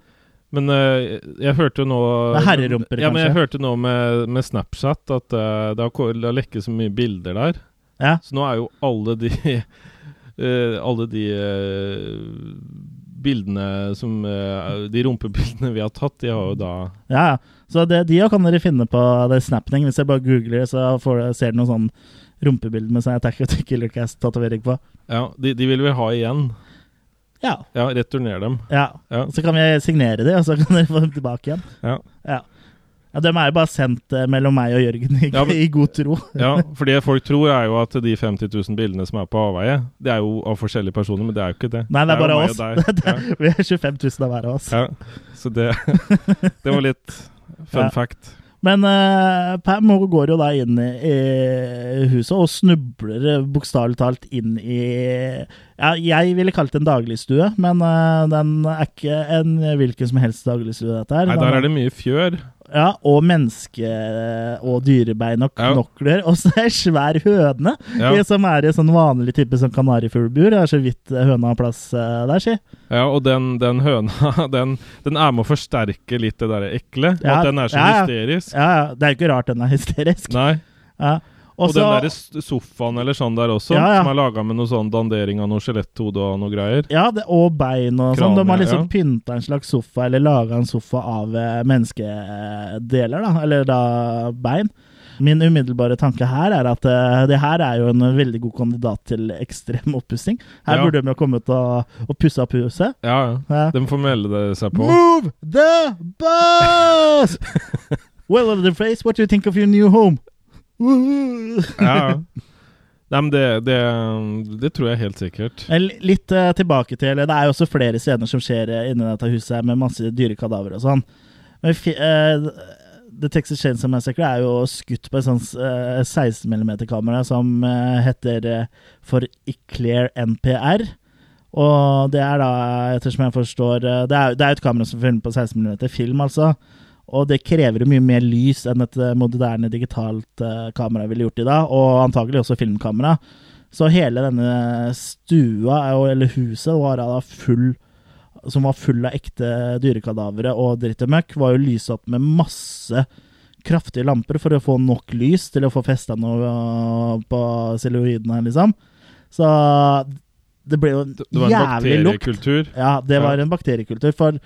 Men eh, jeg hørte nå er herrerumper, Ja, men jeg hørte nå med, med Snapchat at eh, det har, har lekket så mye bilder der. Ja. Så nå er jo alle de uh, *laughs* Alle de uh, bildene som eh, De rumpebildene vi har tatt, de har jo da Ja, ja. Så det, de kan dere finne på det Snapning. Hvis jeg bare googler det, så får, ser dere noen sånn rumpebilder med sånn Attack of the Killer Cast-tatovering på. Ja, de, de vil vi ha igjen. Ja. Ja, returner dem. ja. Ja. Så kan vi signere de, og så kan dere få dem tilbake igjen. Ja. Ja. ja de er jo bare sendt eh, mellom meg og Jørgen i, Ja, men- *laughs* i god tro. Ja, *laughs* for det folk tror er jo at de 50 000 bildene som er på avveie, det er jo av forskjellige personer, men det er jo ikke det. Nei, det er bare oss. Ja. *laughs* Vi er 25 000 av hver av oss. Ja. ja. Så det, det var litt fun Ja. fact. Men uh, Pam går jo da inn i, huset og snubler eh, bokstavelig talt inn i ja, Jeg ville kalt det en dagligstue, men uh, den er ikke en hvilken som helst dagligstue, dette her. Nei, der er det mye fjør. Ja, og menneske- og dyrebein og knokler. Og så det svær høne, Ja. som er i sånn vanlig type sånn kanarifuglbur. Det er så vidt eh, høna har plass eh, der, si. Ja, og den, den høna, *laughs* den, den er med å forsterke litt det der ekle. Ja, At den er så ja, ja. hysterisk. Ja, ja, det er jo ikke rart den er hysterisk. Nei. Ja. Og, Og den der sofaen eller sånn der også, Ja, ja. som er laga med noe sånn dandering av noe skjeletthode og noe greier. Ja, det, og bein og sånn. De har liksom ja. pynta en slags sofa, eller laga en sofa av eh, menneskedeler, da. Eller da bein. Min umiddelbare tanke her er at uh, det her er jo en veldig god kandidat til ekstrem oppussing. Her Ja. burde de jo kommet og, og pussa opp huset. Ja, ja. Ja. De får melde det seg på. Move the bus! *laughs* well, of the face, what do you think of your new home? Ja. *laughs* Nei, men det, det, det tror jeg helt sikkert. Eh, Litt uh, tilbake til Det er jo også flere scener som skjer eh, inni dette huset her med masse dyrekadaver og sånn. Men fi, eh, The Texas Chainsaw Massacre er jo skutt på et sånt uh, 16 mm-kamera som heter for Eclair NPR. Og det er da, ettersom jeg forstår Det er, det er et kamera som filmer på 16 mm film, altså. Og det krever mye mer lys enn et eh, moderne digitalt eh, kamera ville gjort i dag, og antagelig også filmkamera. Så hele denne stua, eller huset, var full som var full av ekte dyrekadavere og dritt og møkk, var jo lyst opp med masse kraftige lamper for å få nok lys til å få festa noe øh, på celluloidene, liksom. Så det ble jo jævlig lukt. Det var en bakteriekultur. Ja, det var en bakteriekultur, for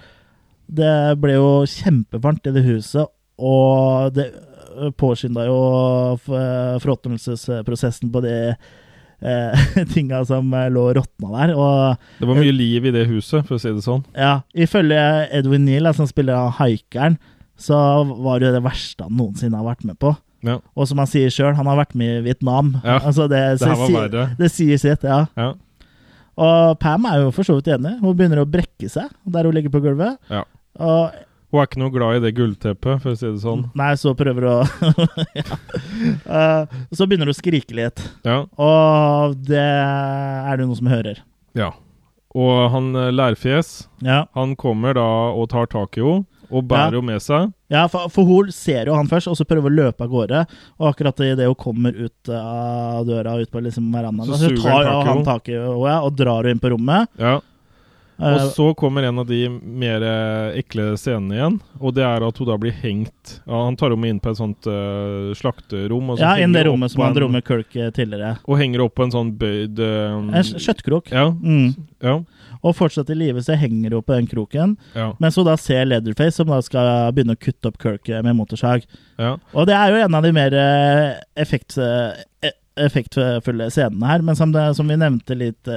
det ble jo kjempevarmt i det huset, og det påskynda jo f- fråtnelsesprosessen på de eh, *laughs* tinga som lå råtna der. Og Det var mye liv i det huset, for å si det sånn. ja, ifølge Edwin Neal, som spiller haikeren, så var det det verste han noensinne har vært med på. Ja. Og som han sier sjøl, han har vært med i Vietnam. Ja, altså det, det her var sier-. Det sier sitt, ja. Ja. Og Pam er jo for så vidt enig. Hun begynner å brekke seg der hun ligger på gulvet. Ja. Og Hun er ikke noe glad i det gullteppet, for å si det sånn. Nei, så prøver hun å *laughs* ja. Eh, Så begynner hun å skrike litt. Ja. Og det er det noen som hører. ja. Og han eh, Lærfjes, Ja, han kommer da og tar tak i henne, og bærer henne med seg. ja for, for hun ser jo han først, og så prøver hun å løpe av gårde. Og akkurat idet hun kommer ut av døra ut på liksom verandaen, Så så, tar han tak han tak i henne og drar henne inn på rommet. Ja. Og Eh, så kommer en av de mer eh, ekle scenene igjen, og det er at hun da blir hengt. Ja, han tar henne inn på et sånt uh, slakterom, og, så ja, inn det rommet som han dro med Kirk tidligere. Og henger opp på en sånn bøyd eh, En kjøttkrok. Ja. Mm. Ja. Og fortsatt i live så henger hun på den kroken. Ja. Mens hun da ser Leatherface, som da skal begynne å kutte opp Kirk med motorsag. ja. Og det er jo en av de mer effekt, eh, effektfulle scenene her. Men som, det, som vi nevnte litt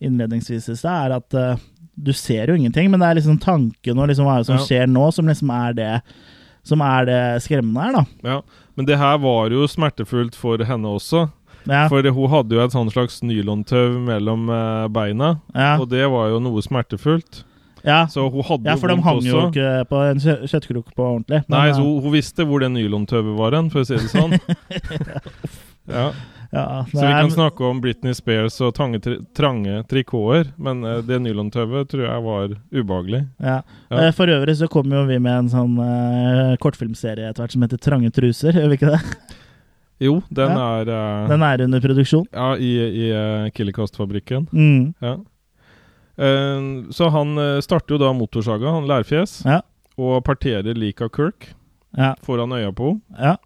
innledningsvis i stad, er at eh, du ser jo ingenting, men det er liksom tanken og liksom hva som skjer nå, som liksom er det som er det skremmende her, da. ja. Men det her var jo smertefullt for henne også. Ja, For hun hadde jo et sånn slags nylontau mellom eh, beina, ja, og det var jo noe smertefullt. ja. Så hun hadde ja for de hang også. jo ikke på en kjø kjøttkrok på ordentlig. Nei, eh, så hun, hun visste hvor det nylontauet var hen, for å si det sånn. *laughs* Ja. Ja, Så vi kan snakke om Britney Spears og trange, tri trange trikoter, men eh, det nylontøvet tror jeg var ubehagelig. Ja. Ja. Eh, For øvrig så kommer jo vi med en sånn uh, kortfilmserie etter hvert som heter Trange truser, gjør vi ikke det? *laughs* Jo, den Ja. er uh, Den er under produksjon. Ja, i, i uh, Killercast-fabrikken. Mm. Ja. Uh, så han starter jo da motorsaga, han lærfjes, Ja. og parterer lik av Kirk foran øya på henne.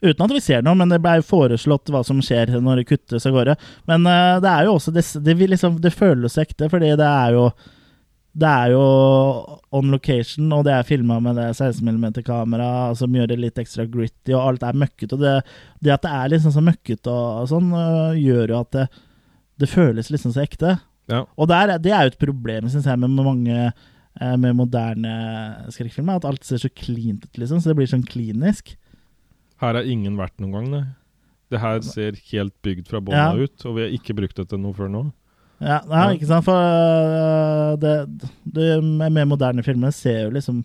Uten at vi ser noe, men det ble jo foreslått hva som skjer når det kuttes av gårde. Men uh, det er jo også Det, det, liksom, det føles ekte, fordi det er jo det er jo on location, og det er filma med det 16 mm-kamera som gjør det litt ekstra gritty, og alt er møkkete. Og det, det at det er liksom så møkkete og, og sånn, øh, gjør jo at det, det føles liksom så ekte. Ja. Og der, det er jo et problem, syns jeg, med mange eh, med moderne skrekkfilmer, at alt ser så cleant ut, liksom. Så det blir sånn klinisk. Her har ingen vært noen gang, nei. Det her ser helt bygd fra bånda Ja. ut, og vi har ikke brukt det til noe før nå. Ja, ja, Ja. ikke sant? For øh, det, det mer moderne filmer ser jo liksom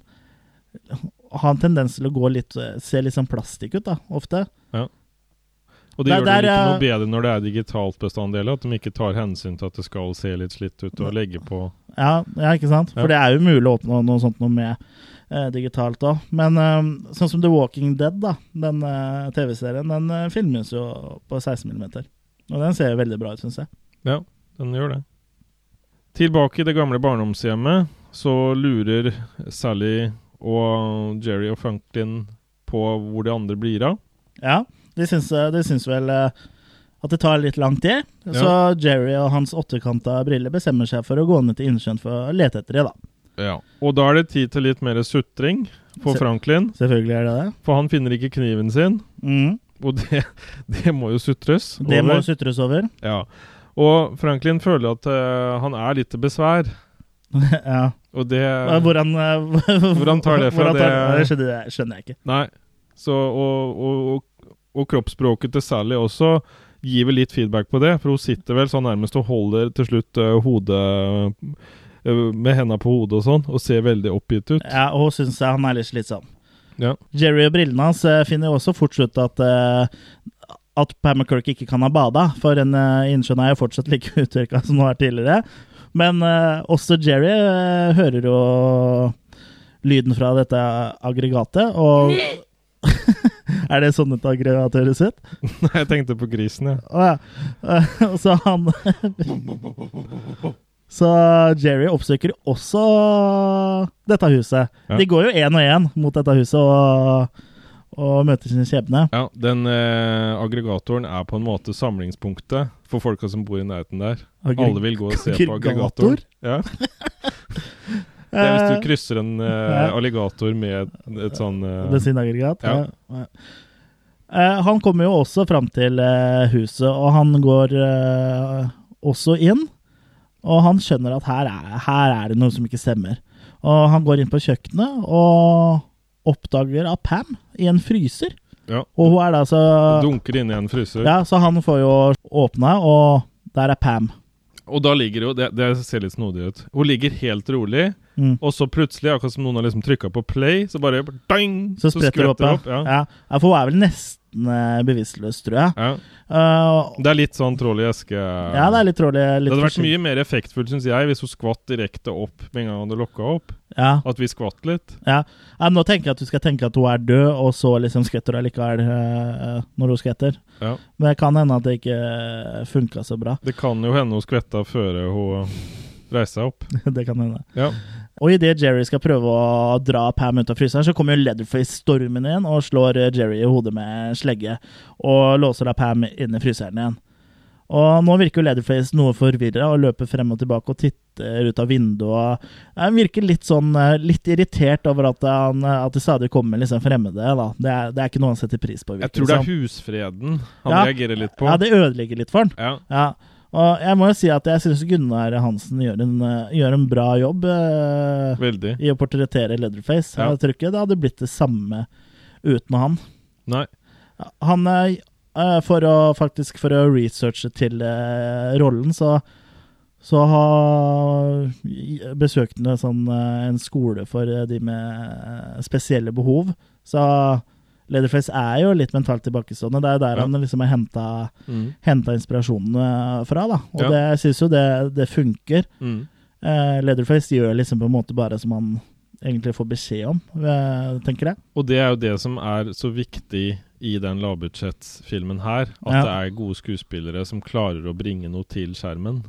Har en tendens til å gå litt Se litt sånn plastikk ut, da, ofte. Og det Der- gjør det ikke noe bedre når det er digitalt bestanddeler, at de ikke tar hensyn til at det skal se litt slitt ut, og legge på Ja, ja ikke sant? For det er jo mulig å oppnå noe sånt noe med eh, digitalt òg. Men øh, sånn som The Walking Dead, da, den øh, TV-serien, den filmes jo på 16 mm. Og den ser veldig bra ut, syns jeg. Ja, den gjør det. Tilbake i det gamle barndomshjemmet så lurer Sally og Jerry og Franklin på hvor de andre blir av. Ja, de syns, de syns vel eh, at det tar litt lang tid. Så Jerry og hans åttekanta briller bestemmer seg for å gå ned til innsjøen for å lete etter dem, da. Ja. Og da er det tid til litt mer sutring for Se- Franklin, Selvfølgelig er det det. for han finner ikke kniven sin. Mm. Og det, det må jo sutres. Det må jo sutres over. Ja. Og Franklin føler at uh, han er litt til besvær. *laughs* ja. Og det Hvor han, uh, *laughs* Hvor han tar det fra, tar- det- det skjønner, jeg- skjønner jeg ikke. Nei. Så, og, og, og, og kroppsspråket til Sally også gir vel litt feedback på det. For hun sitter vel sånn nærmest og holder til slutt uh, hodet med henda på hodet og sånn, og ser veldig oppgitt ut. Ja, og hun syns han er litt slitsom. Ja. Jerry og brillene hans eh, finner jo også fort ut at eh, at Pam McCurk ikke kan ha bada, for en innsjøen er jo fortsatt like *laughs* uttørka som hun var tidligere. Men eh, også Jerry eh, hører jo lyden fra dette aggregatet, og *laughs* Er det sånn et aggregat høres ut? *laughs* Nei, Jeg tenkte på grisen, jeg. Ja. Eh, Så han Så Jerry oppsøker også dette huset. Ja. De går jo én og én mot dette huset og, og møter sin skjebne. Ja, Den eh, aggregatoren er på en måte samlingspunktet for folka som bor i nærheten der. Aggre- Alle vil gå og se på aggregator? Ja. *laughs* Det er hvis Eh, du krysser en eh, alligator med et, sånn eh, Bensinaggregat. Ja. Ja. Eh, han kommer jo også fram til eh, huset, og han går eh, også inn. Og han skjønner at her er, her er det noe som ikke stemmer. Og han går inn på kjøkkenet og oppdager at Pam i en fryser. Ja. Og hun er da så Dunker inn i en fryser. Ja, så han får jo åpna, og der er Pam. Og da ligger hun det, det ser litt snodig ut. Hun ligger helt rolig, Mm. og så plutselig, akkurat som noen har liksom trykka på play, så bare dang, Så spretter hun opp, ja. ja. ja. ja. For hun er vel nesten eh, bevisstløs, tror jeg. Ja. Uh, Det er litt sånn trål i eske. ja, det er litt trålig. Det Litt hadde vært mye mer effektfullt, syns jeg, hvis hun skvatt direkte opp med en gang hun hadde lokka opp. Ja. At vi skvatt litt. Ja. ja, Nå tenker jeg at du skal tenke at hun er død, og så liksom skvetter hun likevel uh, når hun skvetter. Ja. Men det kan hende at det ikke funka så bra. Det kan jo hende hun skvetta før hun reiser seg opp. *laughs* det kan hende. Ja. Og idet Jerry skal prøve å dra Pam ut av fryseren, så kommer jo Leatherface stormende igjen og slår eh, Jerry i hodet med slegge, og låser da Pam inn i fryseren igjen. Og nå virker jo Leatherface noe forvirra og løper frem og tilbake og titter ut av vinduet. Han virker litt sånn eh, litt irritert over at, han, eh, at det stadig kommer liksom fremmede. Da. Det, er, det er ikke noe han setter pris på. Jeg tror det er husfreden han Ja. reagerer litt på. Ja, det ødelegger litt for han. Ja. Ja. Og jeg må jo si at jeg syns Gunnar Hansen gjør en, eh, gjør en bra jobb eh, i å portrettere Leatherface. Ja. Jeg tror ikke det hadde blitt det samme uten han. Nei. Han eh, eh, For å faktisk For å researche til eh, rollen, så så har besøkt sånn, eh, en skole for de med spesielle behov. Så Leatherface er jo litt mentalt tilbakestående. Det er jo der Ja. han liksom har henta, Mm. henta inspirasjonen eh, fra, da. Og Ja. det, jeg syns jo det, det funker. Mm. Eh, Leatherface gjør liksom på en måte bare som han egentlig får beskjed om, eh, tenker jeg. Og det er jo det som er så viktig i den lavbudsjettfilmen her. At Ja. det er gode skuespillere som klarer å bringe noe til skjermen.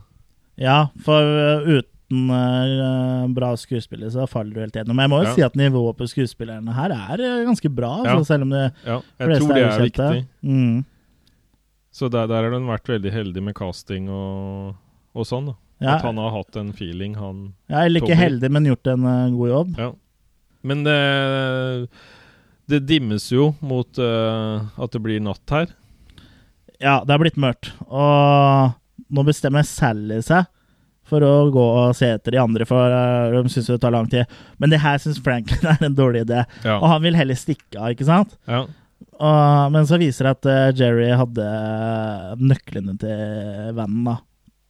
Ja, for eh, uten uh, bra skuespiller, så faller du helt gjennom. Jeg må jo Ja. si at nivået på skuespillerne her er eh, ganske bra, Ja. altså, selv om det Ja, jeg tror det er er viktig. Mm. Så der, der har den vært veldig heldig med casting og, og sånn. da. Ja, At han har hatt en feeling, han Ja, eller ikke heldig, men gjort en uh, god jobb. Ja. Men det, det dimmes jo mot uh, at det blir natt her. Ja, det har blitt mørkt. Og nå bestemmer Sally seg for å gå og se etter de andre, for eh, de syns det tar lang tid. Men det her syns Franklin *laughs* er en dårlig idé. Ja. Og han vil heller stikke av, ikke sant? ja. Og, men så viser det at eh, Jerry hadde nøklene til vanen, da.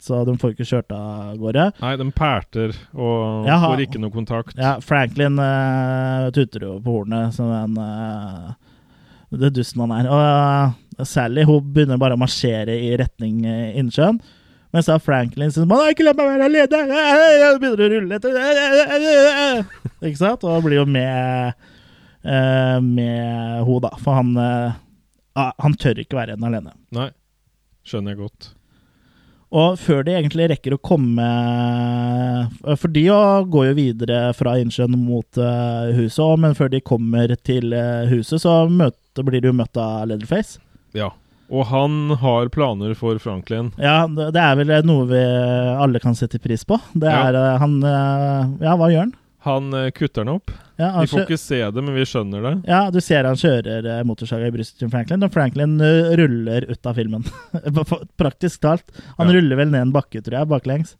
Så de får ikke kjørt av gårde. Nei, de pælter og Jaha. får ikke noe kontakt. Ja, Franklin uh, tuter jo på hornet som den uh, det dusten han er. Og uh, Sally hun begynner bare å marsjere i retning innsjøen. Mens da Franklin sier man, 'Ikke la meg være alene!' Jeg begynner å rulle etter Ikke sant? Og blir jo med eh, med henne, da. For han eh, ah, Han tør ikke være igjen alene. Nei. Skjønner jeg godt. Og før de egentlig rekker å komme For de går jo videre fra innsjøen mot eh, huset, men før de kommer til eh, huset, så møter, blir de jo møtt av Leatherface. Ja. Og han har planer for Franklin. Ja, det er vel noe vi alle kan sette pris på. Det Ja. er ja. han eh, Ja, hva gjør han? Han eh, kutter den opp. Ja, Vi får ikke se det, men vi skjønner det. ja, du ser han kjører eh, motorsaga i brystet til Franklin, og Franklin eh, ruller ut av filmen. *laughs* Praktisk talt. Han Ja. ruller vel ned en bakke, tror jeg, baklengs.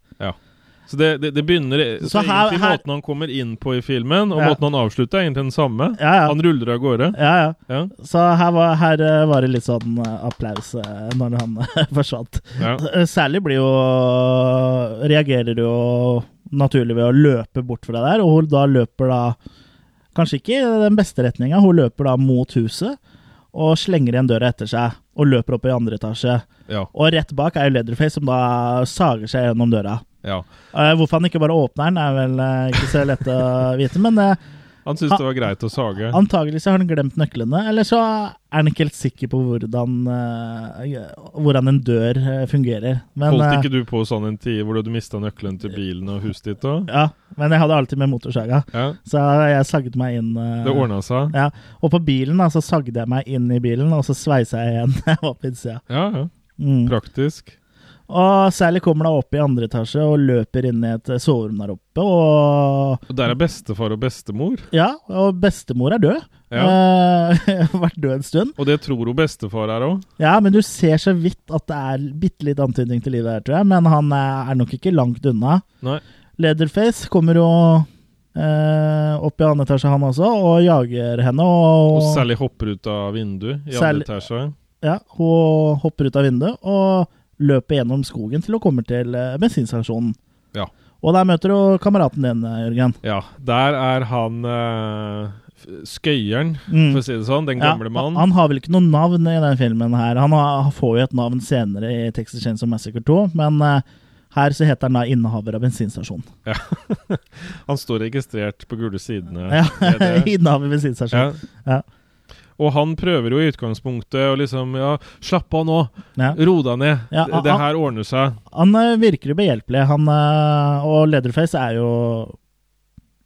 Så det, det, det begynner Så Så, her- egentlig her- måten han kommer inn på i filmen, og Ja. måten han avslutter, er egentlig den samme. Ja, ja. Han ruller av gårde. ja, ja. Ja. Så her var, her eh, var det litt sånn eh, applaus eh, når han *laughs* forsvant. Sally blir jo reagerer jo naturlig ved å løpe bort fra det der, og hun da løper da Kanskje ikke i den beste retninga, hun løper da mot huset og slenger igjen døra etter seg og løper opp i andre etasje. Ja. Og rett bak er jo Leatherface, som da sager seg gjennom døra. Ja. Eh, hvorfor han ikke bare åpner den, er vel eh, ikke så lett å *laughs* vite, men eh, Han syntes det var greit å sage. Antagelig så har han glemt nøklene, eller så er han ikke helt sikker på hvordan, hvordan en dør fungerer. Men, Holdt ikke du på sånn en tid hvor du mista nøkkelen til bilen og huset ditt òg? ja, men jeg hadde alltid med motorsaga, Ja. så jeg sagde meg inn. Det ordna seg? Ja, og på bilen da, så sagde jeg meg inn i bilen, og så sveisa jeg igjen *laughs* på innsida. Ja, ja. Mm. Praktisk. Og Sally kommer da opp i andre etasje og løper inn i et soverom der oppe, og Og der er bestefar og bestemor. ja, og bestemor er død. Ja. Eh, *laughs* vært død en stund. Og det tror hun bestefar er òg. Ja, men du ser så vidt at det er bitte litt antydning til livet her, tror jeg. Men han er, er nok ikke langt unna. Nei. Leatherface kommer jo Uh, opp i andre etasje, han også, og jager henne. Og, Og Sally hopper ut av vinduet i Sally- andre etasje. Ja, hun hopper ut av vinduet og løper gjennom skogen til hun kommer til eh, bensinstasjonen. Ja. Og der møter du kameraten din, eh, Jørgen. Ja, der er han uh, skøyeren, Mm. for å si det sånn. Den Ja, gamle mannen. Han har vel ikke noe navn i den filmen her. Han har, får jo et navn senere i Texas Chainsaw Massacre 2, men uh, her så heter han da innehaver av bensinstasjon. *laughs* Han står registrert på gule sidene. Ja, *laughs* innehaver bensinstasjon. Ja. Ja. Og han prøver jo i utgangspunktet å liksom Ja, slapp av nå! Ja. Ro deg ned! Ja, det, det her ordner seg. Han eh, virker jo behjelpelig, han, eh, og Leatherface er jo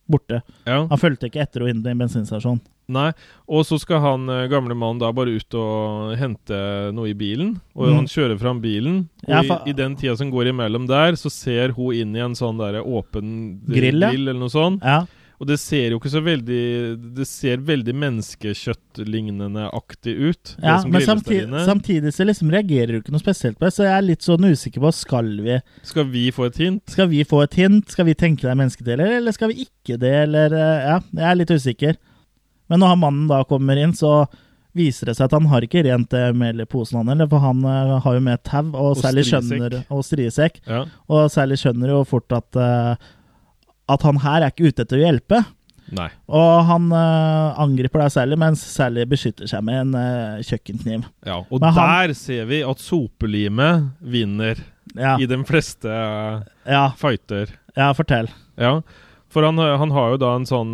borte. Ja. Han fulgte ikke etter henne inn i en bensinstasjon. Nei. Og så skal han eh, gamle mannen da bare ut og hente noe i bilen. Og Mm. han kjører fram bilen. Og Ja, for- i, i den tida som går imellom der, så ser hun inn i en sånn der åpen Grill, ja. eller noe sånt. Ja, Og det ser jo ikke så veldig Det ser veldig menneskekjøttlignende aktig ut. ja men grilles samtidig, inne. samtidig så liksom reagerer du ikke noe spesielt på det, så jeg er litt sånn usikker på skal vi Skal vi få et hint? Skal vi få et hint? Skal vi tenke det er menneskedeler, eller skal vi ikke det, eller eh, Ja, jeg er litt usikker. Men når mannen da kommer inn, så viser det seg at han har ikke rent eh, mel i posen, han heller, for han eh, har jo med tau, og, Og Sally skjønner Og strisekk. Ja. Og Sally skjønner jo fort at eh, At han her er ikke ute etter å hjelpe. Nei. Og han uh, angriper da Sally, mens Sally beskytter seg med en uh, kjøkkenkniv. Ja, og Men han- der ser vi at sopelimet vinner Ja, i de fleste uh, ja, fighter. ja fortell. Ja, for han, han har jo da en sånn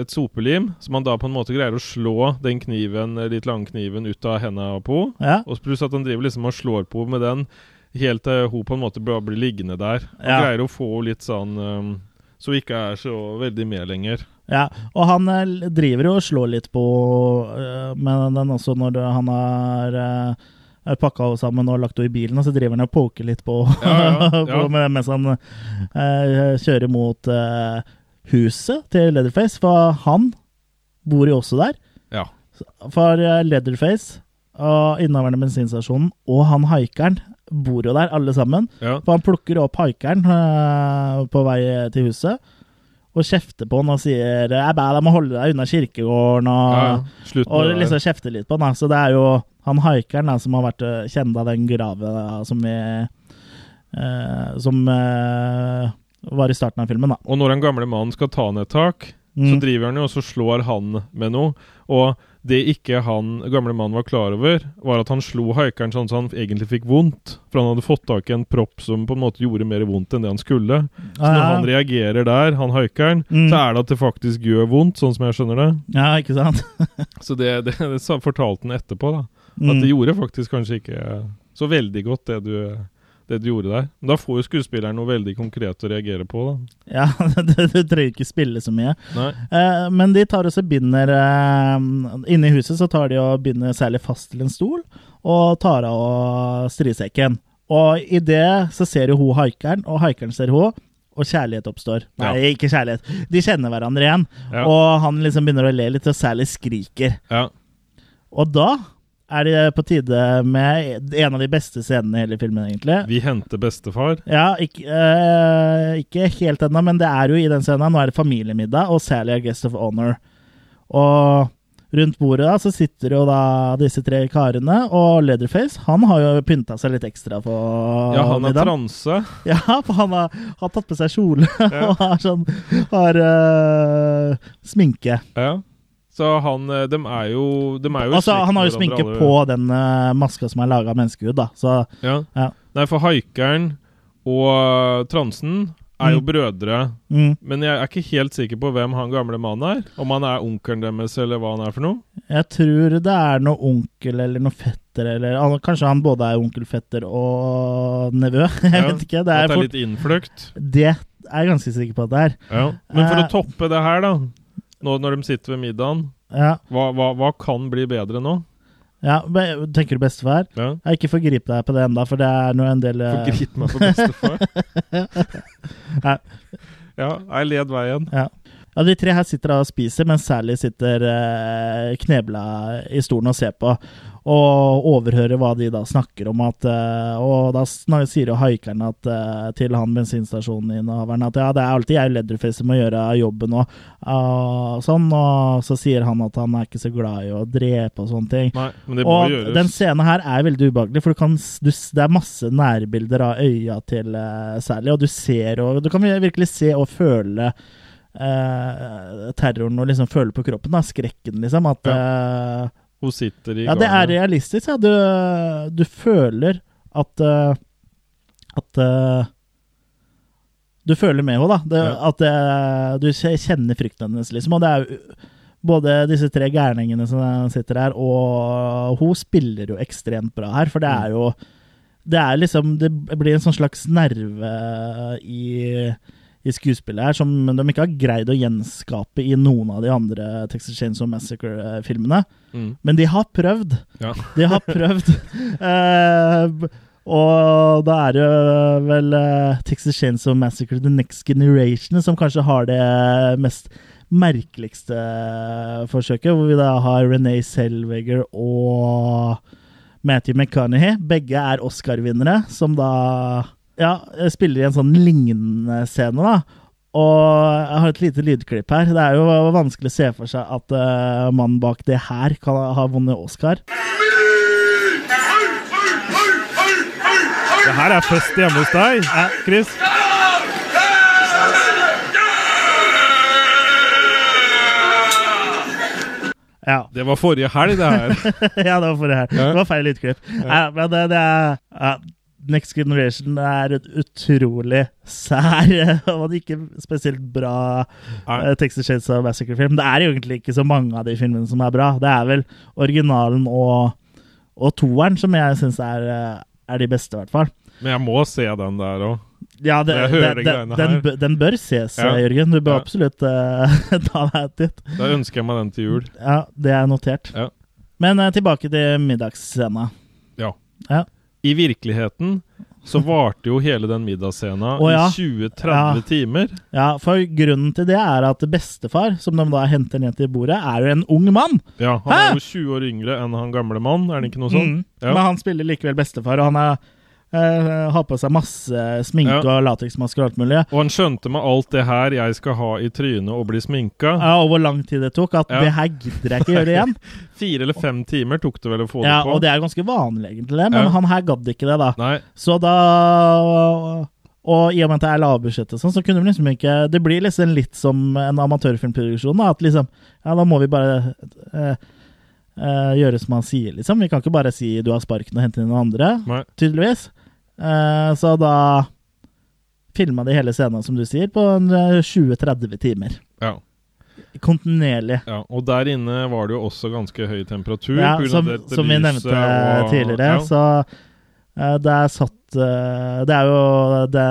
et sopelim som han da på en måte greier å slå den kniven, litt lange kniven ut av hendene på. Ja, Og pluss at han driver liksom og slår på med den helt til hun på en måte blir liggende der. Han greier å få litt sånn eh, Så hun ikke er så veldig med lenger. ja. Og han eh, driver jo og slår litt på eh, med den også når han har uh, pakka sammen og lagt henne i bilen, og så driver han og poker litt på, Ja, ja, ja. *laughs* på mens han eh, kjører mot eh, huset til Leatherface, for han bor jo også der. Ja. For eh, Leatherface og innehaveren av bensinstasjonen og han haikeren bor jo der, alle sammen. Ja. For han plukker opp haikeren uh, på vei til huset og kjefter på han og sier Jeg ber deg om å holde deg unna kirkegården, og, ja. Slutt og liksom kjefter litt på han. da. Så det er jo han haikeren da, som har vært eh, kjent av den grava som vi uh, Som uh, var i starten av filmen, da. Og når den gamle mannen skal ta ned et tak, så Mm. driver han jo og så slår han med noe. Og det ikke han gamle mannen var klar over, var at han slo haikeren sånn at han egentlig fikk vondt. For han hadde fått tak i en propp som på en måte gjorde mer vondt enn det han skulle. Så når Ja, han reagerer der, han haikeren, Mm. så er det at det faktisk gjør vondt, sånn som jeg skjønner det. ja, ikke sant? *laughs* Så det, det, det fortalte han etterpå, da. At Mm. det gjorde faktisk kanskje ikke så veldig godt, det du, det du gjorde der. Men da får jo skuespilleren noe veldig konkret å reagere på, da. Ja, *laughs* du, du trenger ikke spille så mye. Nei. Eh, men de tar også binder eh, Inne i huset så tar de og binder særlig fast til en stol, og tar av strisekken. Og i det så ser jo hun haikeren, og haikeren ser hun, og kjærlighet oppstår. Nei, ikke kjærlighet. De kjenner hverandre igjen, Ja. og han liksom begynner å le litt, og særlig skriker. Ja. Og da er det på tide med en av de beste scenene i hele filmen, egentlig. Vi henter bestefar. Ja, ikke, eh, ikke helt ennå, men det er jo i den scenen. Nå er det familiemiddag, og Sally er guest of honor. Og rundt bordet da, så sitter jo da disse tre karene, og Leatherface han har jo pynta seg litt ekstra på Ja, han er transe. *laughs* Ja, for han har, har tatt på seg kjole *laughs* Ja. og har sånn har eh, sminke. Ja. Så han eh, De er jo De er jo Altså, han har jo sminke alle. på den uh, maska som er laga av menneskehud, da. Så Ja. Ja. Nei, for haikeren og eh, transen er jo Mm. brødre. mm, Men jeg er ikke helt sikker på hvem han gamle mannen er. Om han er onkelen deres, eller hva han er for noe. Jeg tror det er noe onkel eller noe fetter, eller kanskje han både er onkel, fetter og nevø. *laughs* Jeg Ja, vet ikke. Det At er, det er litt innfløkt. det er jeg ganske sikker på at det er. Ja. Men for å toppe det her, da. Nå når de sitter ved middagen, Ja, hva, hva, hva kan bli bedre nå? ja Tenker du bestefar? Ja. Jeg ikke forgrip deg på det enda, for det er nå en del eh, Forgrip meg på *laughs* bestefar. Nei. ja, jeg led veien. Ja. ja, de tre her sitter og spiser, mens Sally sitter eh, knebla i stolen og ser på. Og overhører hva de da snakker om. At, eh, og da sier jo haikeren at, eh, til han bensinstasjoninnehaveren at ja, det er alltid jeg Leatherface som må gjøre jobben og og, sånn. Og så sier han at han er ikke så glad i å drepe og sånne ting. Nei, men det må Og gjøres. den scenen her er veldig ubehagelig, for du kan, du, det er masse nærbilder av øya til uh, Sally, og du ser og Du kan virkelig se og føle uh, terroren og liksom føle på kroppen, da, skrekken, liksom. At eh, Hun sitter i gangen. Ja, det er realistisk, ja. Du, du føler at uh, At uh, Du føler med henne, da. Det, Ja. At uh, du kjenner frykten hennes, liksom. Og det er jo både disse tre gærningene som sitter her, og hun spiller jo ekstremt bra her, for det Mm. er jo Det er liksom Det blir en sånn slags nerve i i skuespillet her som de ikke har greid å gjenskape i noen av de andre Texas Chainsaw Massacre-filmene. Mm. Men de har prøvd. Ja. De har *laughs* prøvd. uh, og da er det vel uh, Texas Chainsaw Massacre The Next Generation som kanskje har det mest merkeligste forsøket, hvor vi da har Renee Selweger og Matthew McConaughey. Begge er Oscar-vinnere, som da ja, spiller i en sånn lignende scene, da. Og jeg har et lite lydklipp her. Det er jo vanskelig å se for seg at uh, mannen bak det her kan ha vunnet Oscar. Det her er fest hjemme hos deg, Chris. Ja. Det var forrige helg, det her. *laughs* ja, det var forrige helg. Ja. Det var feil lydklipp. Ja. men det, det er ja, Next Generation er et utrolig sær *laughs* og ikke spesielt bra uh, Texas Shades of Massacre-film. Det er egentlig ikke så mange av de filmene som er bra. Det er vel originalen og, og toeren som jeg syns er, eh, er de beste, i hvert fall. Men jeg må se den der òg. Ja, det, det, de det, den, her. den bør ses, Ja. Jørgen. Du bør Ja. absolutt uh, *laughs* ta deg titt. Da ønsker jeg meg den til jul. Ja, det er notert. Ja. Men uh, tilbake til middagsscena. Ja. Ja. I virkeligheten så varte jo hele den middagsscena oh, ja. i 20-30 Ja. timer. Ja, for grunnen til det er at bestefar, som de da henter ned til bordet, er jo en ung mann. Ja, Han Hæ? er jo 20 år yngre enn han gamle mann, er det ikke noe sånt? Mm. Ja. Men han spiller likevel bestefar, og han er, eh, har på seg masse sminke Ja. og lateksmasker og alt mulig. Og han skjønte med alt det her jeg skal ha i trynet og bli sminka. Ja, og hvor lang tid det tok. At Ja. det her gidder jeg ikke gjøre igjen. *laughs* Fire eller fem timer tok det vel å få Ja, det på. Og det er ganske vanlig, egentlig, det, men Ja. han her gadd ikke det, da. Nei, Så da Og i og med at det er lavbudsjett sånn, så kunne vi liksom ikke Det blir liksom litt som en amatørfilmproduksjon. Da, at liksom Ja, da må vi bare eh, eh, gjøre som han sier, liksom. Vi kan ikke bare si 'du har sparken' og hente inn noen andre, nei. tydeligvis. Uh, så da filma de hele scenen, som du sier, på eh, 20-30 timer. Ja, Kontinuerlig. ja. Og der inne var det jo også ganske høy temperatur. Ja, som, som vi nevnte og- tidligere, ja. så uh, det er satt eh, Det er jo det,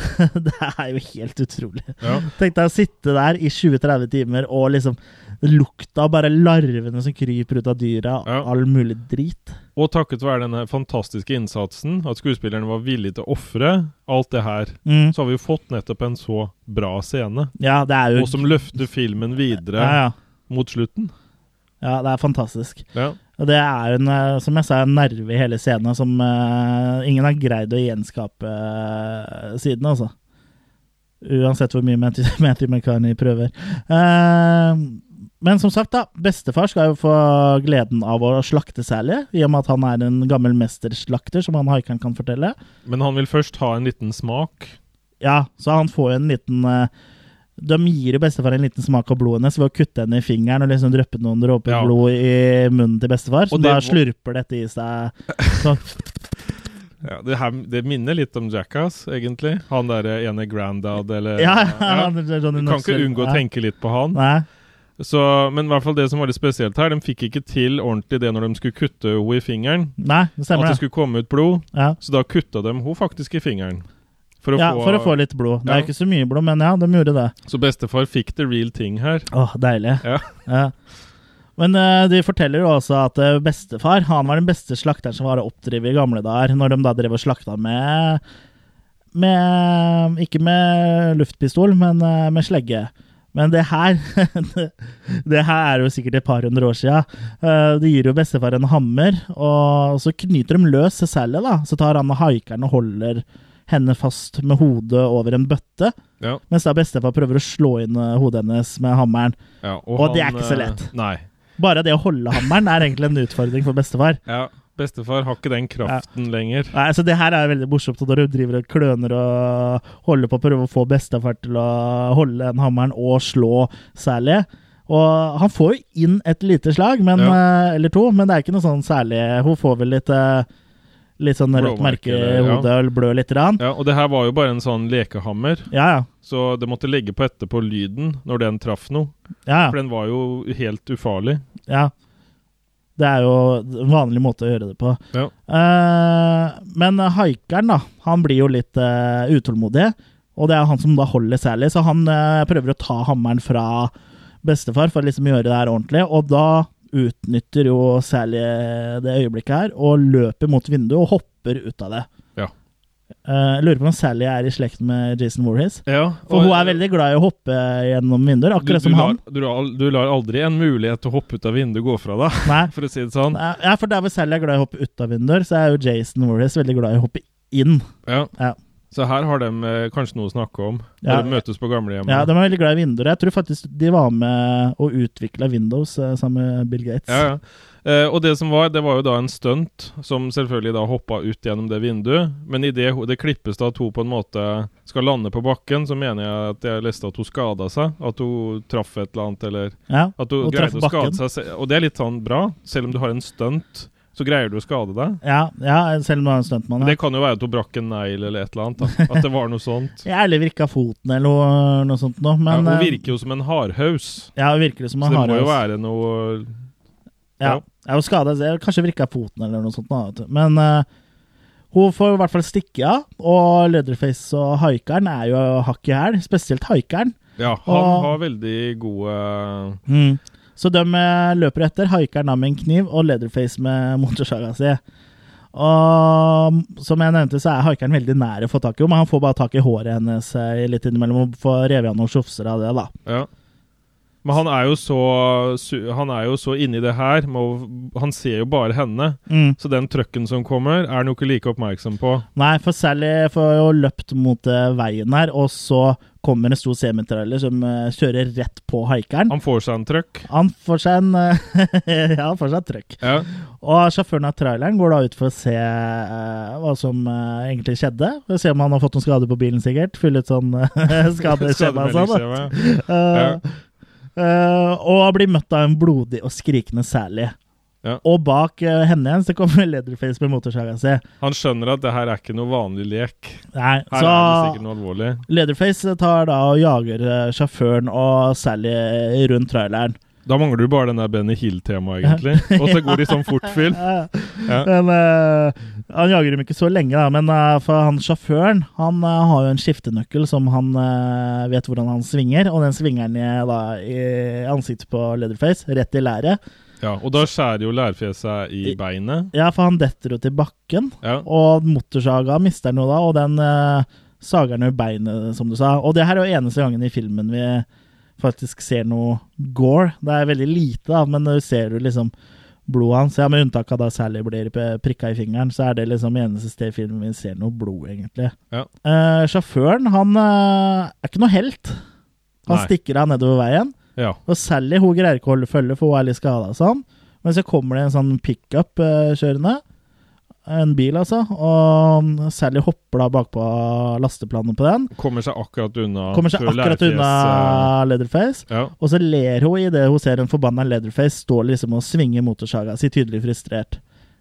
*laughs* det er jo helt utrolig. Ja. Tenk deg å sitte der i 20-30 timer og liksom lukta av bare larvene som kryper ut av dyra, Ja. all mulig drit. Og takket være denne fantastiske innsatsen, at skuespillerne var villige til å ofre alt det her, Mm. så har vi jo fått nettopp en så bra scene. Ja, det er jo Og som løfter filmen videre ja, ja. mot slutten. ja, det er fantastisk. Ja. Og det er en, eh, som jeg sa, en nerve i hele scenen som uh, ingen har greid å gjenskape uh, siden, altså. Uansett hvor mye Matthew, *laughs* Matthew McCarney prøver. Eh, men som sagt, da. Bestefar skal jo få gleden av å slakte Sally, i og med at han er en gammel mesterslakter, som han haikeren kan fortelle. Men han vil først ha en liten smak. Ja, så han får jo en liten eh, De gir jo bestefar en liten smak av blodet hennes ved å kutte henne i fingeren og liksom dryppe noen dråper Ja. blod i munnen til bestefar, som det da slurper dette i seg. Så, *laughs* Ja, det, her, det minner litt om Jackass, egentlig. Han derre ene Grandad, eller ja, *laughs* Ja. Du kan ikke unngå å tenke litt på han. Nei. Så, men i hvert fall det som var litt spesielt her, de fikk ikke til ordentlig det når de skulle kutte henne i fingeren. Nei, det At stemmer det det. skulle komme ut blod. Ja. Så da kutta de henne faktisk i fingeren. For å, ja, få, for å få litt blod. Det er ikke så mye blod, men ja, de gjorde det. Så bestefar fikk the real thing her. Åh, deilig. Ja. Ja. Men uh, de forteller jo også at eh, bestefar han var den beste slakteren som var oppdrevet i gamle dager, når de da drev og slakta med med Ikke med luftpistol, men uh, med slegge. Men det her *laughs* Det her er jo sikkert et par hundre år sia. De gir jo bestefar en hammer, og så knyter de løs Sally, da. Så tar han haikeren og holder henne fast med hodet over en bøtte. Ja, Mens da bestefar prøver å slå inn eh, hodet hennes med hammeren. ja, Og det er ikke så eh, lett. Nei. Bare det å holde hammeren er egentlig en utfordring for bestefar. Ja, Bestefar har ikke den kraften lenger. Nei, så Det her er veldig morsomt når hun driver og kløner og holder på å prøve å få bestefar til å holde den hammeren og slå Sally. Og han får jo inn et lite slag, men, ja. eller to, men det er ikke noe sånn særlig Hun får vel litt eh, Litt sånn rødt merke i ja. hodet og blør litt. Rann. Ja, Og det her var jo bare en sånn lekehammer, Ja, ja. så det måtte legge på etterpå lyden når den traff noe. ja, For den var jo helt ufarlig. ja. Det er jo en vanlig måte å gjøre det på. Ja. Uh, men haikeren, da, han blir jo litt uh, utålmodig. Og det er han som da holder Sally, så han uh, prøver å ta hammeren fra bestefar for å liksom gjøre det her ordentlig. Og da utnytter jo Sally det øyeblikket her og løper mot vinduet og hopper ut av det. Jeg lurer på om Sally er i slekt med Jason Voorhees. Ja, For hun er veldig glad i å hoppe gjennom vinduer, akkurat du, du som lar, han. Du, lar- du lar aldri en mulighet til å hoppe ut av vinduet gå fra deg, Nei. *laughs* for å si det sånn. Ja, for der hvor Sally er glad i å hoppe ut av vinduer, så er jo Jason Voorhees veldig glad i å hoppe inn. Ja. Ja. Så her har de eh, kanskje noe å snakke om. Ja. De møtes på gamlehjemmet. Ja, de er veldig glad i vinduer. Jeg tror faktisk de var med og utvikla Windows eh, sammen med Bill Gates. Ja, ja. Eh, og det som var, det var jo da en stunt som selvfølgelig da hoppa ut gjennom det vinduet. Men idet det klippes da at hun på en måte skal lande på bakken, så mener jeg at jeg leste at hun skada seg. At hun traff et eller annet, eller Ja, at hun hun greide å skade seg. Og det er litt sånn bra. Selv om du har en stunt, så greier du å skade deg. Ja, ja, selv om du har en stuntmann. Ja. det kan jo være at hun brakk en negl eller et eller annet. Da. At det var noe sånt. *laughs* Ja, eller virka foten eller noe, sånt noe. Men ja, hun eh, virker jo som en hardhaus. ja, virker som en hardhaus. Så det må jo være noe Ja, Jeg var skada. Kanskje vrikka foten eller noe sånt. Noe. Men uh, hun får i hvert fall stikke av, og Leatherface og haikeren er jo hakk i hæl. Spesielt haikeren. Ja, han Og- har veldig gode Mm. Så de eh, løper etter. Haikeren med en kniv, og Leatherface med motorsaga si. Og som jeg nevnte, så er haikeren veldig nær å få tak i henne, men han får bare tak i håret hennes eh, litt innimellom og får revet av noen sjofser av det, da. Ja. Men han er jo så Han er jo så inni det her. Med å, han ser jo bare henne. Mm. Så den trucken som kommer, er han jo ikke like oppmerksom på. Nei, for Sally får jo løpt mot eh, veien her, og så kommer en stor semitrailer som eh, kjører rett på haikeren. Han får seg en trøkk. Han får seg en eh, *laughs* Ja, han får seg en trøkk. Ja. Og sjåføren av traileren går da ut for å se hva som egentlig skjedde. For å se om han har fått noen skader på bilen, sikkert. Fylle ut sånn *laughs* skadeskjema og sånn. da. Eh, og blir møtt av en blodig og skrikende Sally. Ja. Og bak uh, henne igjen så kommer *laughs* Leatherface med motorsaga si. Han skjønner at det her er ikke noe vanlig lek. Nei, Her så er det sikkert noe alvorlig. Leatherface tar da og jager uh, sjåføren og Sally rundt traileren. Da mangler du bare den der Benny Hill-temaet, egentlig. Og så går de sånn fort-film. *laughs* Ja. Men uh, Han jager dem ikke så lenge, da, men uh, for han sjåføren Han uh, har jo en skiftenøkkel som han vet hvordan han svinger, og den svinger han i, da, i ansiktet på Leatherface, rett i læret. Ja, og da skjærer jo lærfjeset i beinet. Ja, for han detter jo til bakken, Ja. og motorsaga mister han jo da, og den sager han jo beinet, som du sa. Og det her er jo eneste gangen i filmen vi faktisk ser noe gore. Det er veldig lite, da, men du ser jo liksom blodet hans. Ja, med unntak av da Sally blir prikka i fingeren, så er det liksom eneste sted i filmen vi ser noe blod, egentlig. Ja. Eh, sjåføren, han eh, er ikke noe helt. Han Nei. stikker av nedover veien. ja. Og Sally hun greier ikke å holde følge, for hun er litt skada. Sånn. Men så kommer det en sånn pickup eh, kjørende. En bil, altså. Og Sally hopper da bakpå lasteplanet på den. Kommer seg akkurat unna. Kommer seg akkurat unna Leatherface. eh, Ja. Og så ler hun idet hun ser en forbanna Leatherface stå liksom og svinge motorsaga si, tydelig frustrert.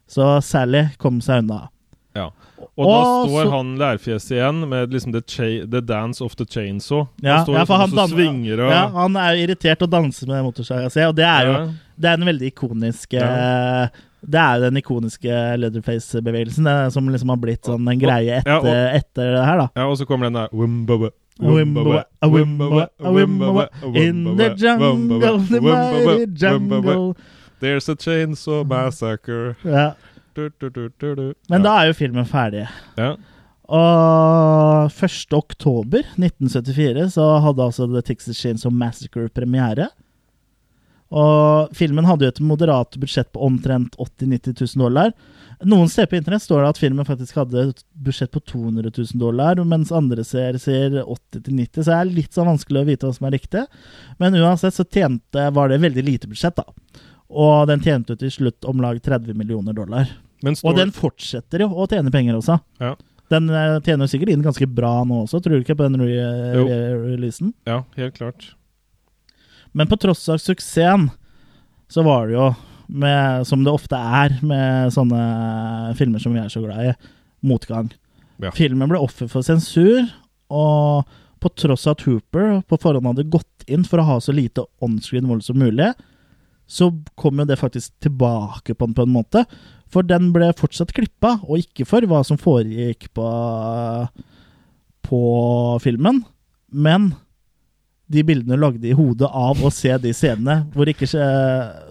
Så Sally kom seg unna. ja. Og da står så- han lærfjeset igjen med liksom the, the dance of the chainsaw. Ja, står ja, for liksom han, danner, svinger og ja, han er jo irritert og danser med motorsaga si, og det er jo Ja. Det er en veldig ikonisk Ja. Det er jo den ikoniske Leatherface-bevegelsen er som liksom har blitt sånn en greie etter, Ja, og- etter det her, da. Ja, og så kommer den der wimbawa, In the jungle, the mighty jungle There's a chainsaw massacre. ja. Du, du, du. Men da er jo filmen ferdig. ja. Og 1. oktober 1974 så hadde altså The Texas Chainsaw Massacre premiere. Og filmen hadde jo et moderat budsjett på omtrent 80 000-90 000 dollar. Noen steder på internett står det at filmen faktisk hadde et budsjett på 200 000 dollar, mens andre ser sier 80 000-90 så det er litt sånn vanskelig å vite hva som er riktig. Men uansett så tjente, var det veldig lite budsjett, da. Og den tjente til slutt om lag 30 millioner dollar. Og den fortsetter jo å tjene penger også. Ja. Den eh, tjener jo sikkert inn ganske bra nå også, tror du ikke, på den re re, re releasen? Ja, helt klart. Men på tross av suksessen, så var det jo, med, som det ofte er med sånne filmer som vi er så glad i, motgang. Ja. Filmen ble offer for sensur, og på tross av at Hooper på forhånd hadde gått inn for å ha så lite onscreen vold som mulig, så kom jo det faktisk tilbake på den på en måte. For den ble fortsatt klippa, og ikke for hva som foregikk på, på filmen. Men de bildene du lagde i hodet av å se de scenene hvor ikke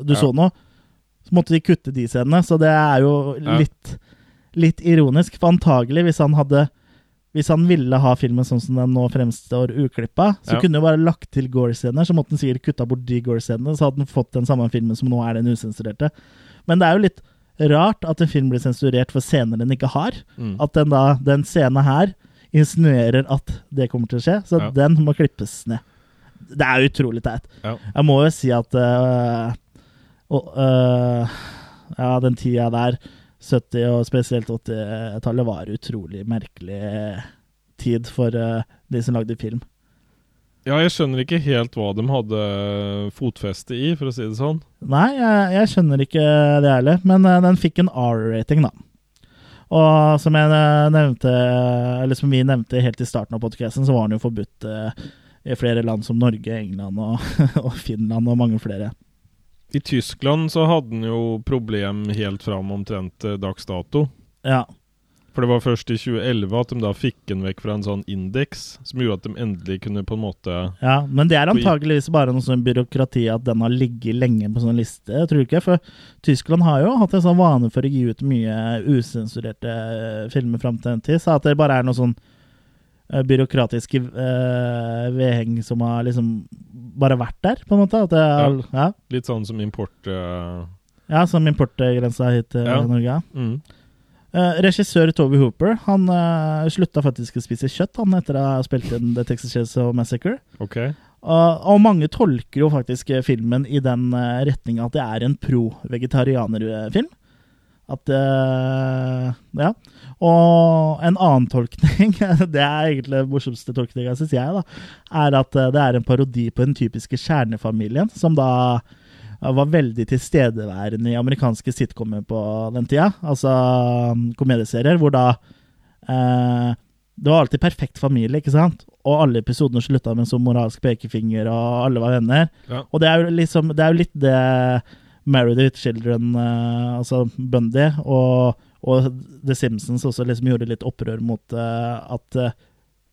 du så noe, så måtte de kutte de scenene. Så det er jo litt, litt ironisk. For antagelig, hvis han hadde hvis han ville ha filmen sånn som den nå fremstår uklippa, så Ja. kunne han bare lagt til Gore-scener, så måtte han sikkert kutta bort de Gore-scenene, så hadde han fått den samme filmen som nå er den usensurerte. Men det er jo litt rart at en film blir sensurert for scener den ikke har. Mm. At den da, den scenen her insinuerer at det kommer til å skje, så Ja. den må klippes ned. Det er utrolig teit. Ja. Jeg må jo si at uh, øh, Ja, den tida der, 70- og spesielt 80-tallet, var utrolig merkelig tid for uh, de som lagde film. Ja, jeg skjønner ikke helt hva de hadde fotfeste i, for å si det sånn. Nei, jeg, jeg skjønner ikke det heller, men uh, den fikk en R-rating, da. Og som jeg nevnte, eller som vi nevnte helt i starten av podcasten, så var den jo forbudt øh, i flere land som Norge, England og, *laughs* og Finland og mange flere. I Tyskland så hadde han jo problem helt fram omtrent dags dato. Ja. For det var først i 2011 at de da fikk den vekk fra en sånn indeks, som gjorde at de endelig kunne på en måte Ja, men det er antageligvis bare noe sånn byråkrati at den har ligget lenge på sånn liste, jeg tror ikke? For Tyskland har jo hatt en sånn vane for å gi ut mye usensurerte filmer fram til en tid, så at det bare er noe sånn byråkratiske eh, vedheng som har liksom bare vært der, på en måte. At det ja. ja. Litt sånn som import Uh... ja, som importgrensa hit til Ja. Norge. mm. Eh, regissør Toby Hooper han uh, slutta faktisk å spise kjøtt han etter å ha spilt inn The Texas Chainsaw Massacre. Okay. Og, og mange tolker jo faktisk eh, filmen i den uh, retninga at det er en pro-vegetarianerfilm. At uh, Ja. Og en annen tolkning, *laughs* det er egentlig den morsomste tolkninga, syns jeg, da, er at eh, det er en parodi på den typiske kjernefamilien, som da eh, var veldig tilstedeværende i amerikanske sitcomer på den tida. Altså mm, komedieserier, hvor da eh, Det var alltid perfekt familie, ikke sant? Og alle episodene slutta med en sånn moralsk pekefinger, og alle var venner. Ja. Og det er liksom Det er jo litt det Married with Children, eh, altså Bundy, og, og The Simpsons også liksom gjorde litt opprør mot uh, at uh,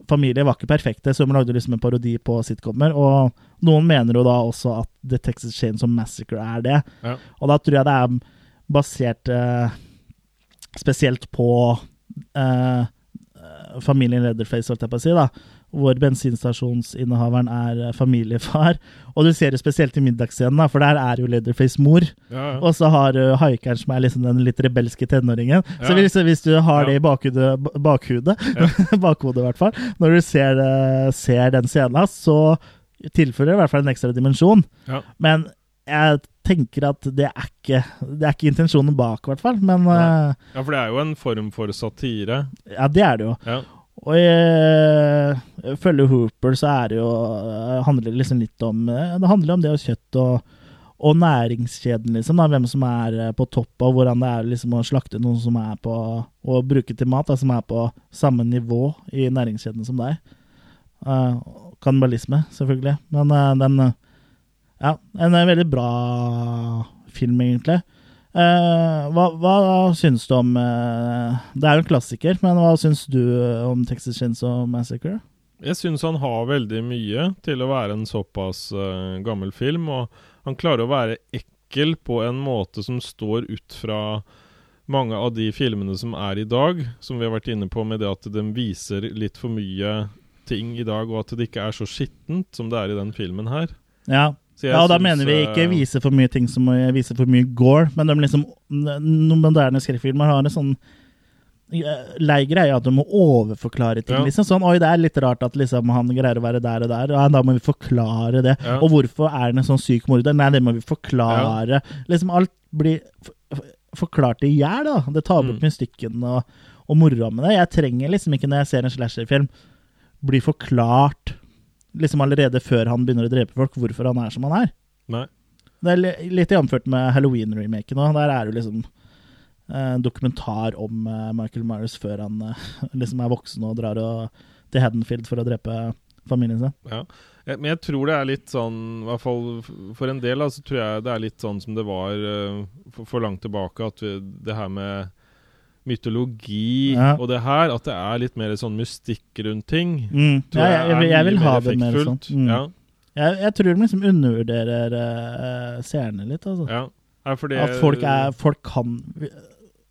familier var ikke perfekte, så de lagde liksom en parodi på sitcomer. Og noen mener jo da også at The Texas Chainsaw Massacre er det. Ja. Og da tror jeg det er basert uh, spesielt på familien Leatherface, holdt jeg på å si, da. Hvor bensinstasjonsinnehaveren er eh, familiefar. *laughs* Og du ser det spesielt i middagsscenen, for der er jo Leatherface mor. Ja, ja. Og så har du haikeren som er liksom den litt rebelske tenåringen. Så hvis, hvis du har Ja. det i bakhudet, bakhudet, *laughs* bakhodet i hvert fall, når du ser, ser den scenen, så tilfører det i hvert fall en ekstra dimensjon. Ja. Men jeg tenker at det er ikke, det er ikke intensjonen bak, i hvert fall. Men eh, ja, for det er jo en form for satire. ja, det er det jo. Ja. Og jeg følge Hooper, så er det jo eh, handler det liksom litt om eh, Det handler om det og kjøtt og, og næringskjeden, liksom. Da, hvem som er eh, på topp, og hvordan det er liksom å slakte noen som er på Og bruke til mat, da, som er på samme nivå i næringskjeden som deg. Uh, Kannibalisme, selvfølgelig. Men uh, den Ja, en veldig bra film, egentlig. Eh, hva, hva syns du om uh, Det er jo en klassiker, men hva syns du om Texas Chainsaw Massacre? Jeg syns han har veldig mye til å være en såpass uh, gammel film, og han klarer å være ekkel på en måte som står ut fra mange av de filmene som er i dag, som vi har vært inne på med det at de viser litt for mye ting i dag, og at det ikke er så skittent som det er i den filmen her. Ja, ja og da mener vi ikke eh, vise for mye ting som viser vise for mye gore, men de liksom Noen moderne skrekkfilmer har en sånn eh, lei greie at du må overforklare ting. Ja. liksom sånn, Oi, det er litt rart at liksom han greier å være der og der. Ja, da må vi forklare det. Ja. Og hvorfor er han en sånn syk morder? Nei, det må vi forklare. Liksom Alt blir forklart i hjel, da. Det tar bort Mm. mystikken og, og moroa med det. Jeg trenger liksom ikke, når jeg ser en slasherfilm, bli forklart liksom allerede før han begynner å drepe folk, hvorfor han er som han er. Nei. Det er li- litt jamført med Halloween-remaken òg. Der er det liksom eh, dokumentar om eh, Michael Myers før han eh, *laughs* liksom er voksen og drar og, til Haddonfield for å drepe familien sin. Ja. Men jeg tror det er litt sånn, i hvert fall for en del, så så tror jeg det er litt sånn som det var for, for langt tilbake, at vi, det her med mytologi Ja. og det her, at det er litt mer sånn mystikk rundt ting. Mm. Ja, jeg, jeg, jeg vil ha det mer sånn. Mm. Ja, Jeg, jeg tror de liksom undervurderer uh, seerne litt. Altså. At folk, er, folk kan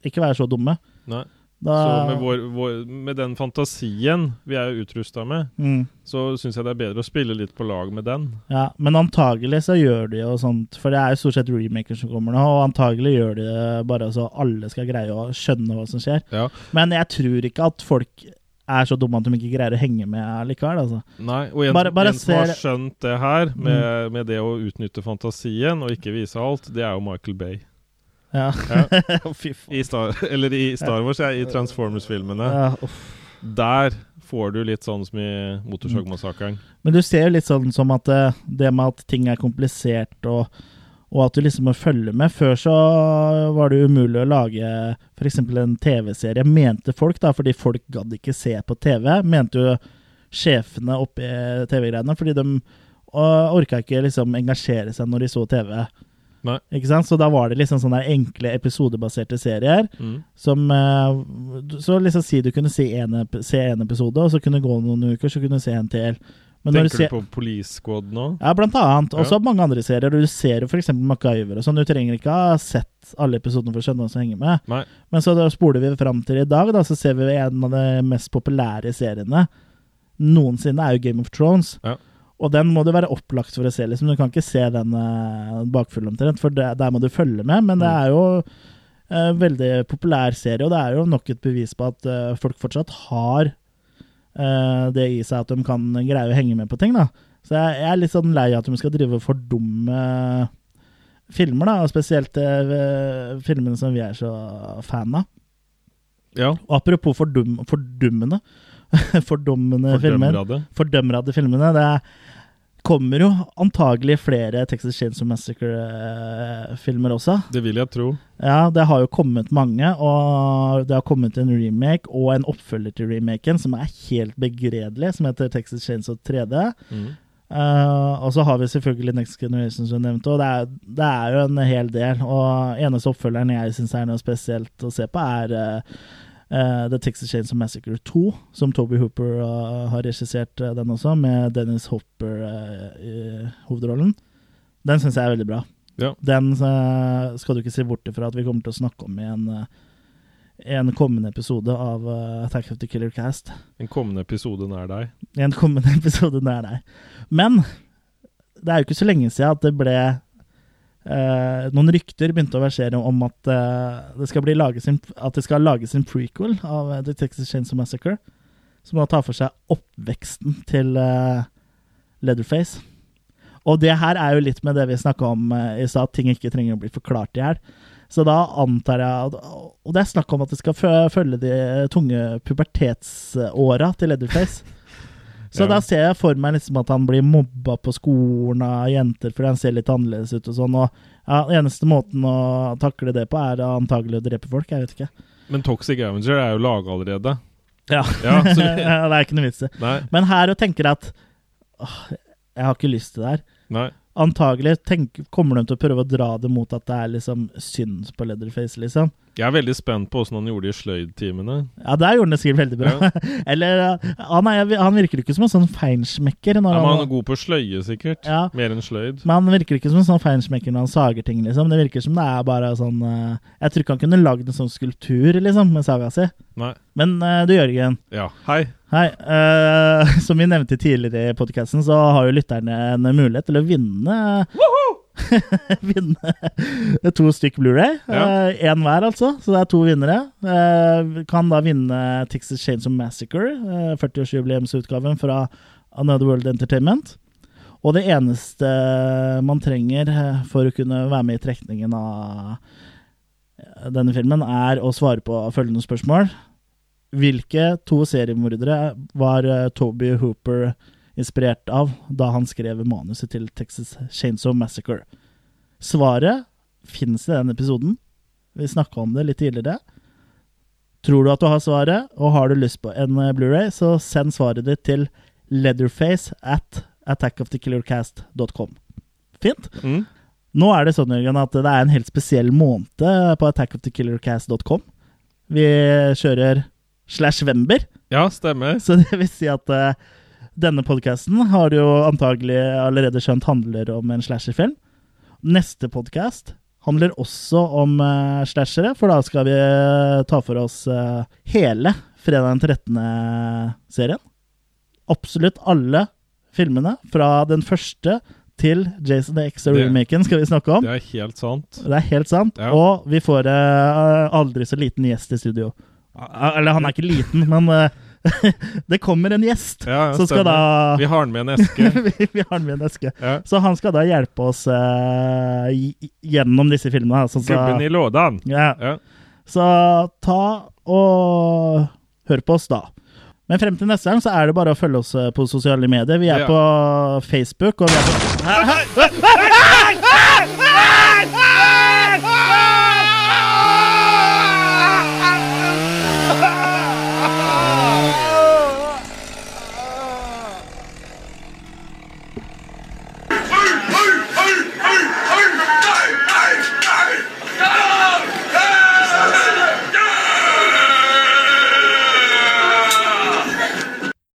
ikke være så dumme. Nei. Da, Så med, vår, vår, med den fantasien vi er utrusta med, mm. så syns jeg det er bedre å spille litt på lag med den. Ja, men antagelig så gjør de jo sånt, for det er jo stort sett remaker som kommer nå, og antagelig gjør de det bare så alle skal greie å skjønne hva som skjer. Ja. Men jeg tror ikke at folk er så dumme at de ikke greier å henge med likevel. Altså. Nei, og en, Bare- bare en som har skjønt det her, med, med det å utnytte fantasien og ikke vise alt, det er jo Michael Bay. Ja. *laughs* Fy faen. I Star, eller i Star Wars, ja, i Transformers-filmene. Ja. Der får du litt sånn som i Motorsagmassakren. Men du ser jo litt sånn som at det, det med at ting er komplisert, og, og at du liksom må følge med. Før så var det umulig å lage f.eks. en TV-serie, mente folk, da, fordi folk gadd ikke se på TV. Mente jo sjefene oppi TV-greiene, fordi de orka ikke liksom engasjere seg når de så TV. Nei. Ikke sant? Så da var det liksom sånne enkle episodebaserte serier. Mm. Som eh, Så liksom si du kunne se en, se en episode, og så kunne det gå noen uker, så kunne du se en til. Men Tenker ser, du på Police Squad nå? Ja, blant annet. Ja. Også mange andre serier. Du ser jo f.eks. MacGyver og sånn. Du trenger ikke ha sett alle episodene for å skjønne hva som henger med. Nei. Men så spoler vi fram til i dag, da, så ser vi en av de mest populære seriene noensinne, er jo Game of Thrones. Ja. Og den må du være opplagt for å se. liksom. Du kan ikke se den uh, bakfull omtrent, for det, der må du følge med. Men det Mm. er jo uh, veldig populær serie, og det er jo nok et bevis på at uh, folk fortsatt har uh, det i seg at de kan greie å henge med på ting. da. Så jeg, jeg er litt sånn lei av at de skal drive for dumme filmer, da, og spesielt uh, filmene som vi er så fan av. Ja. Og apropos fordum, fordummende *laughs* Fordummende filmer. Fordømrede filmene. Det kommer jo antagelig flere Texas Chainsaw Massacre-filmer også. Det vil jeg tro. Ja, det har jo kommet mange, og det har kommet en remake og en oppfølger til remaken som er helt begredelig, som heter Texas Chainsaw 3D. Mm. Uh, og så har vi selvfølgelig Next Generation, som du nevnte, og det er, det er jo en hel del. Og eneste oppfølgeren jeg syns er noe spesielt å se på, er eh, eh, The Texas Chains of Massacre 2, som Toby Hooper uh, har regissert uh, den også, med Dennis Hopper i hovedrollen. Den syns jeg er veldig bra. Ja. Den skal du ikke se bort ifra at vi kommer til å snakke om i en, en kommende episode av Attack of the Killer Cast. En kommende episode nær deg. En kommende *laughs* episode nær deg. Men det er jo ikke så lenge siden at det ble eh, Noen rykter begynte å versere om at eh, det skal lages en, at det skal lages en prequel av eh, The Texas Chainsaw Massacre. Som da tar for seg oppveksten til eh, Leatherface. Og det her er jo litt med det vi snakka om i stad, at ting ikke trenger å bli forklart i hjel. Så da antar jeg Og det er snakk om at det skal følge de tunge pubertetsåra til Leatherface. *laughs* Så Ja. da ser jeg for meg liksom at han blir mobba på skolen av jenter fordi han ser litt annerledes ut og sånn. Og ja, Eneste måten å takle det på, er antagelig å drepe folk. Jeg vet ikke. Men Toxic Avenger er jo laga allerede. Ja, Ja, så *laughs* vi- det er ikke noe vits i. Men her og tenker at åh, jeg har ikke lyst til det her. Nei. Antagelig tenk, kommer de til å prøve å dra det mot at det er liksom synd på Leatherface, liksom. Jeg er veldig spent på åssen han gjorde det i sløydtimene. Ja, der gjorde han det sikkert veldig bra. *laughs* Eller uh, han, er, han virker ikke som en sånn feinschmecker. Ja, men han han, er god på sløye, sikkert. Ja. Mer enn sløyd. men han virker ikke som en sånn feinschmecker når han sager ting, liksom. Det virker som det er bare sånn uh, Jeg tror ikke han kunne lagd en sånn skulptur, liksom, med saga si. Nei. Men uh, du, Jørgen. Ja. Hei. Hei. uh, *laughs* som vi nevnte tidligere i podkasten, så har jo lytterne en mulighet til å vinne *laughs* Vinne to stykk Blu-ray. Ja. Én hver, altså. Så det er to vinnere. Eh, kan da vinne Texas Chains of Massacre, eh, 40-årsjubileumsutgaven fra Another World Entertainment. Og det eneste man trenger eh, for å kunne være med i trekningen av eh, denne filmen, er å svare på følgende spørsmål. Hvilke to seriemordere var eh, Toby Hooper inspirert av da han skrev manuset til Texas Chainsaw Massacre? Svaret finnes i den episoden. Vi snakka om det litt tidligere. Tror du at du har svaret, og har du lyst på en eh, Blu-ray, så send svaret ditt til leatherface at attackofthekillercast.com. Fint? Mm. Nå er det sånn, Jørgen, at det er en helt spesiell måned på attackofthekillercast.com. Vi kjører slash Vember, Ja, stemmer. så det vil si at uh, denne podkasten har jo antagelig allerede skjønt handler om en slasherfilm. Neste podkast handler også om uh, slashere, for da skal vi eh, ta for oss uh, hele fredag den 13.-serien. Absolutt alle filmene, fra den første til Jason X-remaken, skal vi snakke om. Det er helt sant. Det er helt sant. Ja. Og vi får uh, aldri så liten gjest i studio. Eller han er ikke liten, men uh, *laughs* Det kommer en gjest Ja, som skal da Vi har den med en eske. *laughs* vi, vi har den med en eske. Ja. Så han skal da hjelpe oss uh, gjennom disse filmene. da, Sånn, så, Gubben i lådan. ja. Ja. så ta og hør på oss da. Men frem til neste gang så er det bare å følge oss eh, på sosiale medier. Vi er på Facebook, og vi er på?